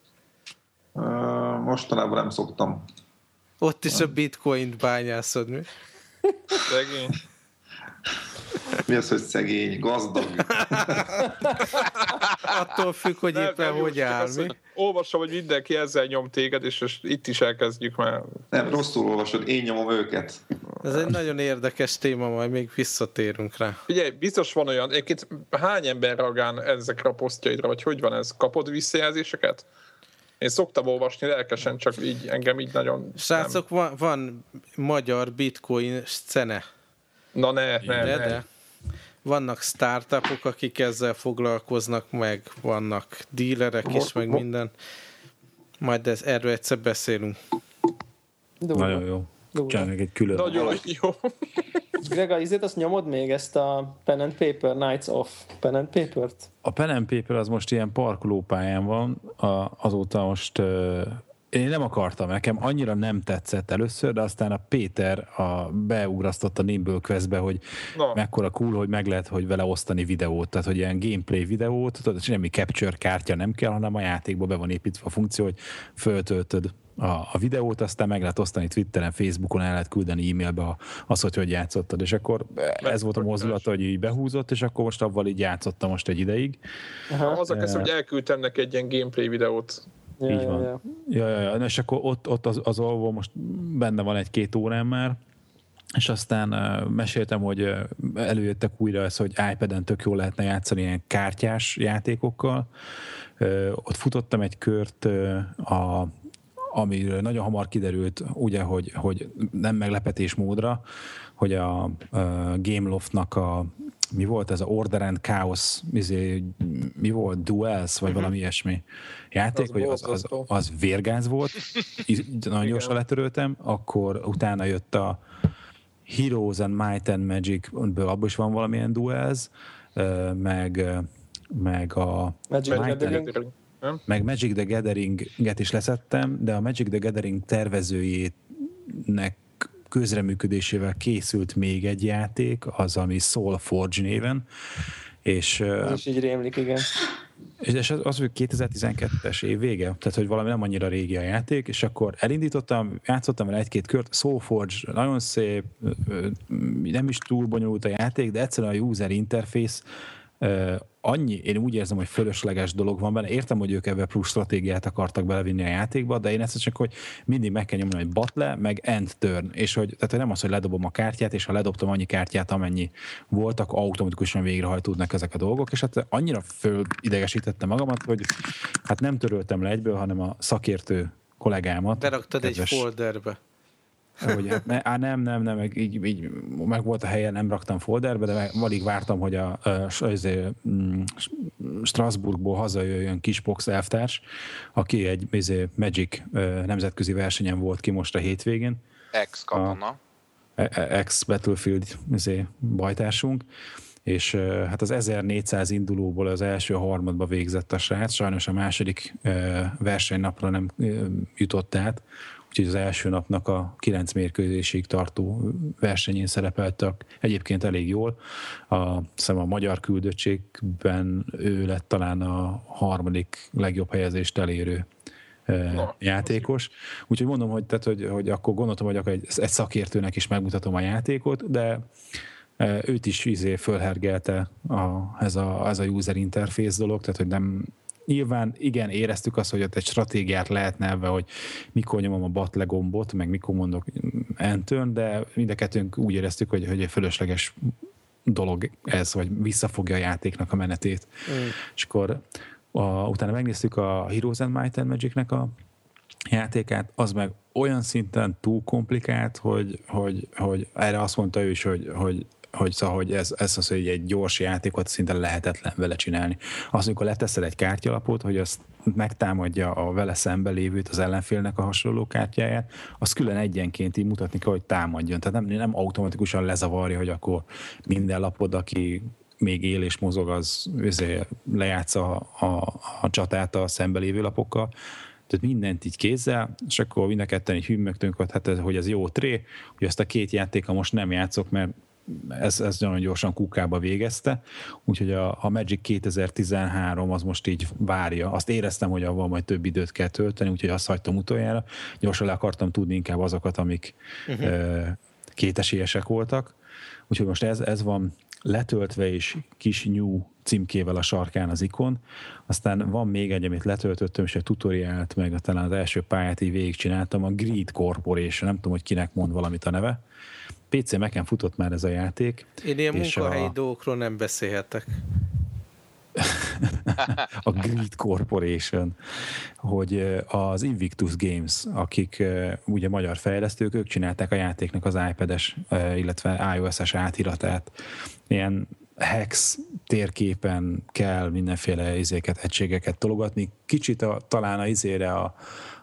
Speaker 6: Mostanában nem szoktam.
Speaker 1: Ott is a bitcoint bányászod, mi?
Speaker 2: Szegény.
Speaker 6: Mi az, hogy szegény, gazdag?
Speaker 1: Attól függ, hogy éppen nem, hogy áll, mi?
Speaker 2: Olvasom, hogy mindenki ezzel nyom téged, és most itt is elkezdjük már.
Speaker 6: Nem, rosszul olvasod, én nyomom őket.
Speaker 1: Ez egy nagyon érdekes téma, majd még visszatérünk rá.
Speaker 2: Ugye, biztos van olyan, egyébként hány ember reagál ezekre a posztjaidra, vagy hogy van ez? Kapod visszajelzéseket? Én szoktam olvasni lelkesen, csak így engem így nagyon...
Speaker 1: Srácok, van, van magyar bitcoin szene.
Speaker 2: Na ne, ne, de, ne. De.
Speaker 1: Vannak startupok, akik ezzel foglalkoznak, meg vannak dílerek is, meg minden. Majd ez, erről egyszer beszélünk.
Speaker 3: Durva. Nagyon jó. Csináljuk egy külön.
Speaker 2: Nagyon jó.
Speaker 4: Grega, izét azt nyomod még ezt a Pen and Paper Nights Off Pen and Paper-t?
Speaker 3: A Pen and Paper az most ilyen parkolópályán van, a, azóta most én nem akartam, nekem annyira nem tetszett először, de aztán a Péter a, beugrasztott a Nimble Questbe, hogy no. mekkora cool, hogy meg lehet, hogy vele osztani videót, tehát hogy ilyen gameplay videót, tudod, semmi capture kártya nem kell, hanem a játékba be van építve a funkció, hogy föltöltöd a, a videót, aztán meg lehet osztani Twitteren, Facebookon, el lehet küldeni e-mailbe az, hogy hogy játszottad, és akkor ez volt a mozdulat, hogy így behúzott, és akkor most avval így játszottam most egy ideig.
Speaker 2: Aha. Az a kezd, hogy elküldtem neki egy ilyen gameplay videót.
Speaker 3: Ja, így van. Ja, ja. Ja, ja, ja. És akkor ott, ott az, az alvó most benne van egy-két órán már, és aztán uh, meséltem, hogy uh, előjöttek újra ez, hogy iPad-en tök jól lehetne játszani ilyen kártyás játékokkal. Uh, ott futottam egy kört uh, a amiről nagyon hamar kiderült, ugye, hogy, hogy nem meglepetés módra, hogy a, a Gameloftnak a mi volt ez a Order and Chaos, izé, mi volt, Duels, vagy uh-huh. valami ilyesmi játék, az hogy az, az, az vérgáz volt, nagyon gyorsan letöröltem, akkor utána jött a Heroes and Might and Magic, abban is van valamilyen Duels, meg, meg a
Speaker 4: Magic Might and,
Speaker 3: nem? Meg Magic the Gathering-et is leszettem, de a Magic the Gathering tervezőjének közreműködésével készült még egy játék, az, ami Soul Forge néven. És,
Speaker 4: az is így rémlik, igen.
Speaker 3: És az, az hogy 2012-es év vége, tehát hogy valami nem annyira régi a játék, és akkor elindítottam, játszottam vele egy-két kört, Soulforge nagyon szép, nem is túl bonyolult a játék, de egyszerűen a user interface annyi, én úgy érzem, hogy fölösleges dolog van benne. Értem, hogy ők ebbe plusz stratégiát akartak belevinni a játékba, de én ezt csak, hogy mindig meg kell nyomni, hogy batle, meg end turn, és hogy, tehát nem az, hogy ledobom a kártyát, és ha ledobtam annyi kártyát, amennyi volt, akkor automatikusan végrehajtódnak ezek a dolgok, és hát annyira fölidegesítette magamat, hogy hát nem töröltem le egyből, hanem a szakértő kollégámat.
Speaker 1: Beraktad egy folderbe.
Speaker 3: Hogy, á, nem, nem, nem, meg, így, így, meg volt a helye, nem raktam folderbe, de alig vártam, hogy a, a, a, mm, Strasbourgból hazajöjjön Kispox elvtárs, aki egy izé, Magic nemzetközi versenyen volt ki most a hétvégén.
Speaker 5: Ex-katona.
Speaker 3: E, e, Ex-Battlefield izé, bajtársunk és hát az 1400 indulóból az első harmadba végzett a srác, sajnos a második versenynapra nem jutott át, úgyhogy az első napnak a kilenc mérkőzésig tartó versenyén szerepeltek egyébként elég jól. A, a magyar küldöttségben ő lett talán a harmadik legjobb helyezést elérő Na, játékos. Úgyhogy mondom, hogy, tehát, hogy, hogy akkor gondoltam, hogy akkor egy, egy szakértőnek is megmutatom a játékot, de őt is izé fölhergelte a, ez, a, ez a user interface dolog, tehát hogy nem, nyilván igen, éreztük azt, hogy ott egy stratégiát lehetne ebbe, hogy mikor nyomom a battle gombot, meg mikor mondok enter de mind a kettőnk úgy éreztük, hogy, hogy egy fölösleges dolog ez, vagy visszafogja a játéknak a menetét. Mm. És akkor a, utána megnéztük a Heroes and Might and Magic-nek a játékát, az meg olyan szinten túl komplikált, hogy, hogy, hogy erre azt mondta ő is, hogy, hogy hogy, szóval, hogy ez, ez az, hogy egy gyors játékot szinte lehetetlen vele csinálni. Az, amikor leteszel egy kártyalapot, hogy azt megtámadja a vele szembe lévőt, az ellenfélnek a hasonló kártyáját, az külön egyenként így mutatni kell, hogy támadjon. Tehát nem, nem automatikusan lezavarja, hogy akkor minden lapod, aki még él és mozog, az lejátsza a, a, a csatát a szembe lévő lapokkal, tehát mindent így kézzel, és akkor mind a ketten így hümmögtünk, hogy, hát ez, hogy ez jó tré, hogy ezt a két játéka most nem játszok, mert ez, ez nagyon gyorsan kukába végezte, úgyhogy a, a Magic 2013 az most így várja. Azt éreztem, hogy avval majd több időt kell tölteni, úgyhogy azt hagytam utoljára. Gyorsan le akartam tudni inkább azokat, amik uh-huh. uh, kétesélyesek voltak. Úgyhogy most ez, ez van letöltve és kis new címkével a sarkán az ikon. Aztán van még egy, amit letöltöttem, és egy tutoriált, meg talán az első pályát így végigcsináltam, a Greed Corporation, nem tudom, hogy kinek mond valamit a neve. PC Mac-en futott már ez a játék.
Speaker 1: Én ilyen munkahelyi a... dolgokról nem beszélhetek.
Speaker 3: a Greed Corporation, hogy az Invictus Games, akik ugye magyar fejlesztők, ők csinálták a játéknak az iPad-es, illetve iOS-es átiratát. Ilyen hex térképen kell mindenféle izéket, egységeket tologatni. Kicsit a, talán a izére a,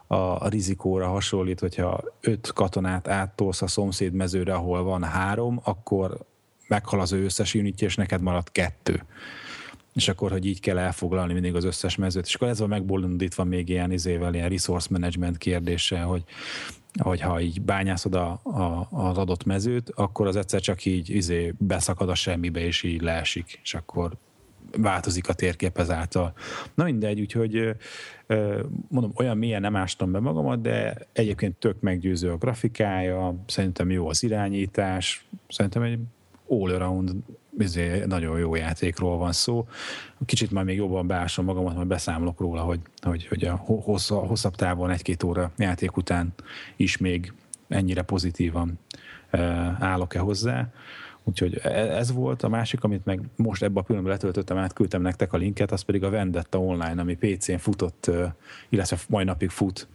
Speaker 3: a rizikóra hasonlít, hogyha öt katonát áttolsz a szomszéd mezőre, ahol van három, akkor meghal az összes unitja, és neked marad kettő. És akkor, hogy így kell elfoglalni mindig az összes mezőt. És akkor ez van megbolondítva még ilyen izével, ilyen resource management kérdése, hogy hogy ha így bányászod a, a, az adott mezőt, akkor az egyszer csak így izé beszakad a semmibe, és így leesik, és akkor változik a térkép ezáltal. Na mindegy, úgyhogy mondom, olyan mélyen nem ástam be magamat, de egyébként tök meggyőző a grafikája, szerintem jó az irányítás, szerintem egy all-around izé, nagyon jó játékról van szó. Kicsit majd még jobban beásom magamat, majd beszámolok róla, hogy, hogy, hogy a hosszabb távon egy-két óra játék után is még ennyire pozitívan állok-e hozzá. Úgyhogy e, ez volt a másik, amit meg most ebben a pillanatban letöltöttem, átküldtem nektek a linket, az pedig a Vendetta Online, ami PC-n futott, illetve mai napig fut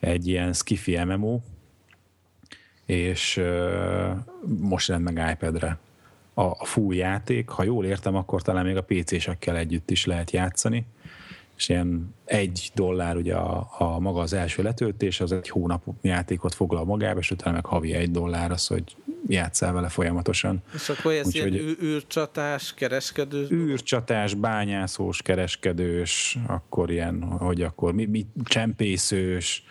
Speaker 3: egy ilyen skifi MMO, és most jelent meg iPad-re a, a full játék. Ha jól értem, akkor talán még a PC-sekkel együtt is lehet játszani és ilyen egy dollár ugye a, a maga az első letöltés, az egy hónap játékot foglal magába, és utána meg havi egy dollár az, hogy játszál vele folyamatosan.
Speaker 1: És akkor ez Úgy, ilyen hogy űrcsatás, kereskedő?
Speaker 3: űrcsatás, bányászós, kereskedős, akkor ilyen, hogy akkor mi, mi csempészős,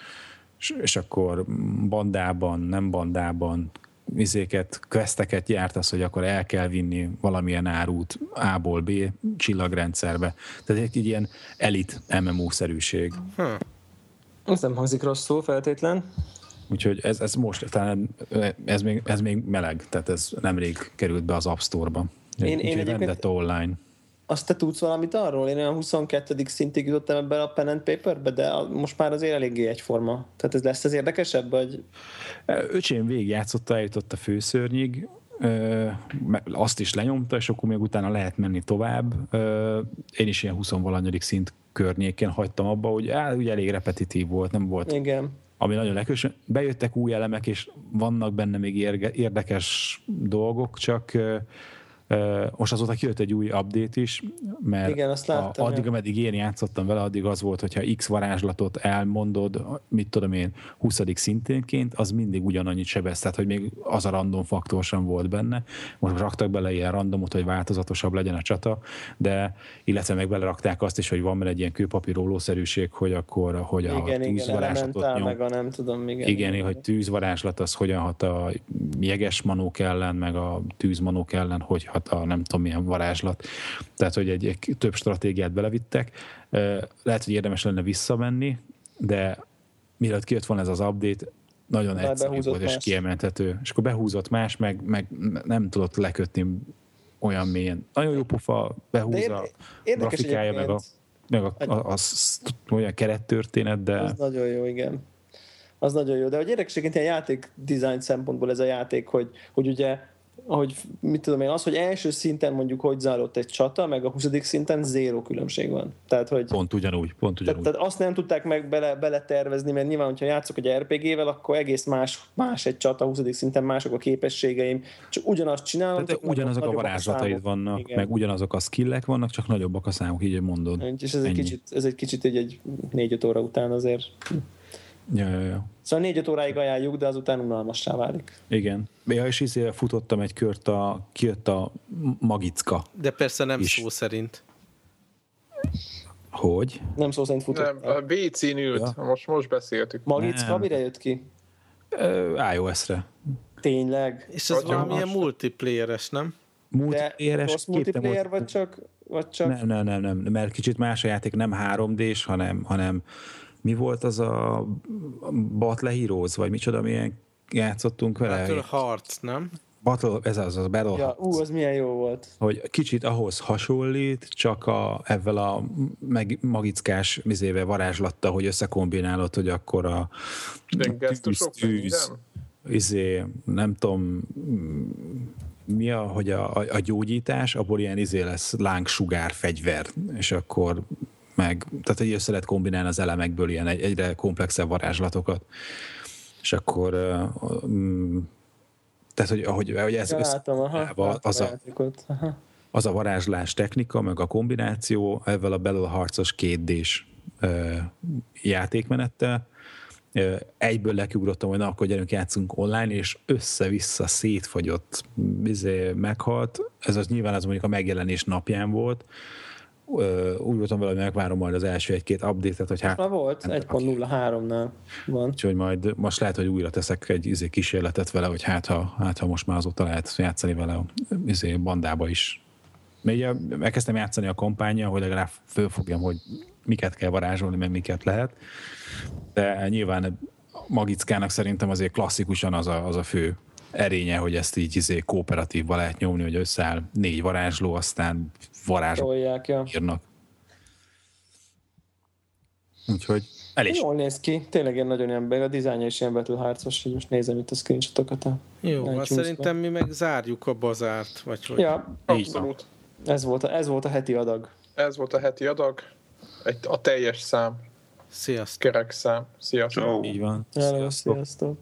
Speaker 3: és, és akkor bandában, nem bandában, izéket, questeket az, hogy akkor el kell vinni valamilyen árút A-ból B csillagrendszerbe. Tehát egy, egy ilyen elit MMO-szerűség. Hm.
Speaker 4: Ez nem hangzik rosszul feltétlen.
Speaker 3: Úgyhogy ez, ez most, talán ez még, ez még meleg, tehát ez nemrég került be az App Store-ba. Én, én egyébként online.
Speaker 4: Azt te tudsz valamit arról? Én olyan 22. szintig jutottam ebben a pen and paperbe, de most már azért eléggé egyforma. Tehát ez lesz az érdekesebb, vagy?
Speaker 3: Öcsém végigjátszotta, eljutott a főszörnyig, azt is lenyomta, és akkor még utána lehet menni tovább. Én is ilyen 20 valanyadik szint környékén hagytam abba, hogy á, ugye elég repetitív volt, nem volt
Speaker 4: Igen
Speaker 3: ami nagyon lekös. Bejöttek új elemek, és vannak benne még érdekes dolgok, csak most azóta kijött egy új update is, mert
Speaker 4: Igen, azt láttam,
Speaker 3: a, addig, ameddig én játszottam vele, addig az volt, hogyha X varázslatot elmondod, mit tudom én, 20. szinténként, az mindig ugyanannyit sebez, tehát hogy még az a random faktor sem volt benne. Most raktak bele ilyen randomot, hogy változatosabb legyen a csata, de illetve meg belerakták azt is, hogy van benne egy ilyen kőpapírólószerűség, hogy akkor, hogy
Speaker 4: igen,
Speaker 3: a tűzvarázslatot
Speaker 4: igen, nyom. meg a nem tudom, igen.
Speaker 3: Igen, igen, hogy tűzvarázslat az hogyan hat a jeges manók ellen, meg a tűzmanók ellen, hogy hat a nem tudom milyen varázslat. Tehát, hogy egy, egy több stratégiát belevittek. Lehet, hogy érdemes lenne visszamenni, de mielőtt kijött volna ez az update, nagyon Már egyszerű volt más. és kiemelhető. És akkor behúzott más, meg, meg nem tudott lekötni olyan mélyen. Nagyon jó pufa, behúzza a grafikája, meg a, meg a, a, a, a, olyan kerettörténet, de...
Speaker 4: Az nagyon jó, igen. Az nagyon jó, de hogy érdekességként ilyen játék design szempontból ez a játék, hogy, hogy ugye ahogy mit tudom én, az, hogy első szinten mondjuk hogy zárott egy csata, meg a 20. szinten zéró különbség van. Tehát, hogy,
Speaker 3: pont ugyanúgy, pont ugyanúgy.
Speaker 4: Tehát, tehát azt nem tudták meg bele, bele tervezni, mert nyilván, hogyha játszok egy RPG-vel, akkor egész más, más egy csata, 20. szinten mások a képességeim, csak ugyanazt csinálom.
Speaker 3: Tehát csak ugyanazok a varázslataid vannak, Igen. meg ugyanazok a skillek vannak, csak nagyobbak a számok, így mondod.
Speaker 4: És ez egy kicsit, ez egy kicsit egy, egy négy-öt óra után azért
Speaker 3: Ja, ja, ja.
Speaker 4: Szóval négy-öt óráig ajánljuk, de azután unalmassá válik.
Speaker 3: Igen. Ja, és izé futottam egy kört, a, kijött a magicka.
Speaker 1: De persze nem is. szó szerint.
Speaker 3: Hogy?
Speaker 4: Nem szó szerint futott.
Speaker 2: Nem, a BC-n ült, ja. most, most beszéltük.
Speaker 4: Magicka nem. mire jött ki?
Speaker 3: Uh, iOS-re.
Speaker 4: Tényleg?
Speaker 1: És ez valamilyen multiplayeres, nem?
Speaker 3: Multiplayeres.
Speaker 4: De multiplayer, vagy csak, vagy csak...
Speaker 3: Nem, nem, nem, nem, mert kicsit más a játék, nem 3D-s, hanem, hanem mi volt az a Battle Heroes, vagy micsoda, milyen játszottunk vele?
Speaker 1: Battle Hearts, nem?
Speaker 3: Battle, ez az, az Battle
Speaker 4: ja, Ú, az milyen jó volt.
Speaker 3: Hogy kicsit ahhoz hasonlít, csak a, ezzel a meg, magickás vizével varázslatta, hogy összekombinálod, hogy akkor a tűz, tűz izé, nem tudom, mi a, hogy a, a, gyógyítás, abból ilyen izé lesz lángsugár fegyver, és akkor meg, tehát hogy össze lehet kombinálni az elemekből ilyen egy, egyre komplexebb varázslatokat. És akkor uh, tehát, hogy ahogy, ahogy ez ja,
Speaker 4: látom, aha,
Speaker 3: az, a, aha. az a varázslás technika, meg a kombináció ezzel a Battle Harcos kétdés játékmenettel, egyből lekiugrottam, hogy na, akkor gyerünk játszunk online, és össze-vissza szétfagyott, bizé, meghalt. Ez az nyilván az mondjuk a megjelenés napján volt, úgy voltam vele, hogy megvárom majd az első egy-két update-et, hogy hát...
Speaker 4: Már volt, 1.03-nál van.
Speaker 3: Úgyhogy majd most lehet, hogy újra teszek egy izé, kísérletet vele, hogy hát ha, hát ha most már azóta lehet játszani vele a izé, bandába is Mert ugye elkezdtem játszani a kampánya, hogy legalább fölfogjam, hogy miket kell varázsolni, meg miket lehet. De nyilván Magickának szerintem azért klasszikusan az a, az a fő erénye, hogy ezt így izé, kooperatívba lehet nyomni, hogy összeáll négy varázsló, aztán varázsló ja. írnak. Úgyhogy elég.
Speaker 4: Jól néz ki, tényleg ilyen nagyon ember, a dizájnja is ilyen betűharcos, hogy most nézem itt a screenshotokat. A
Speaker 1: Jó, azt szerintem mi meg zárjuk a bazárt, vagy hogy?
Speaker 4: Ja, abszolút. Ez volt, a, ez volt a heti adag.
Speaker 2: Ez volt a heti adag, egy, a teljes szám.
Speaker 1: Sziasztok.
Speaker 2: Kerek szám. Sziasztok.
Speaker 3: Így van.
Speaker 4: Sziasztok. sziasztok.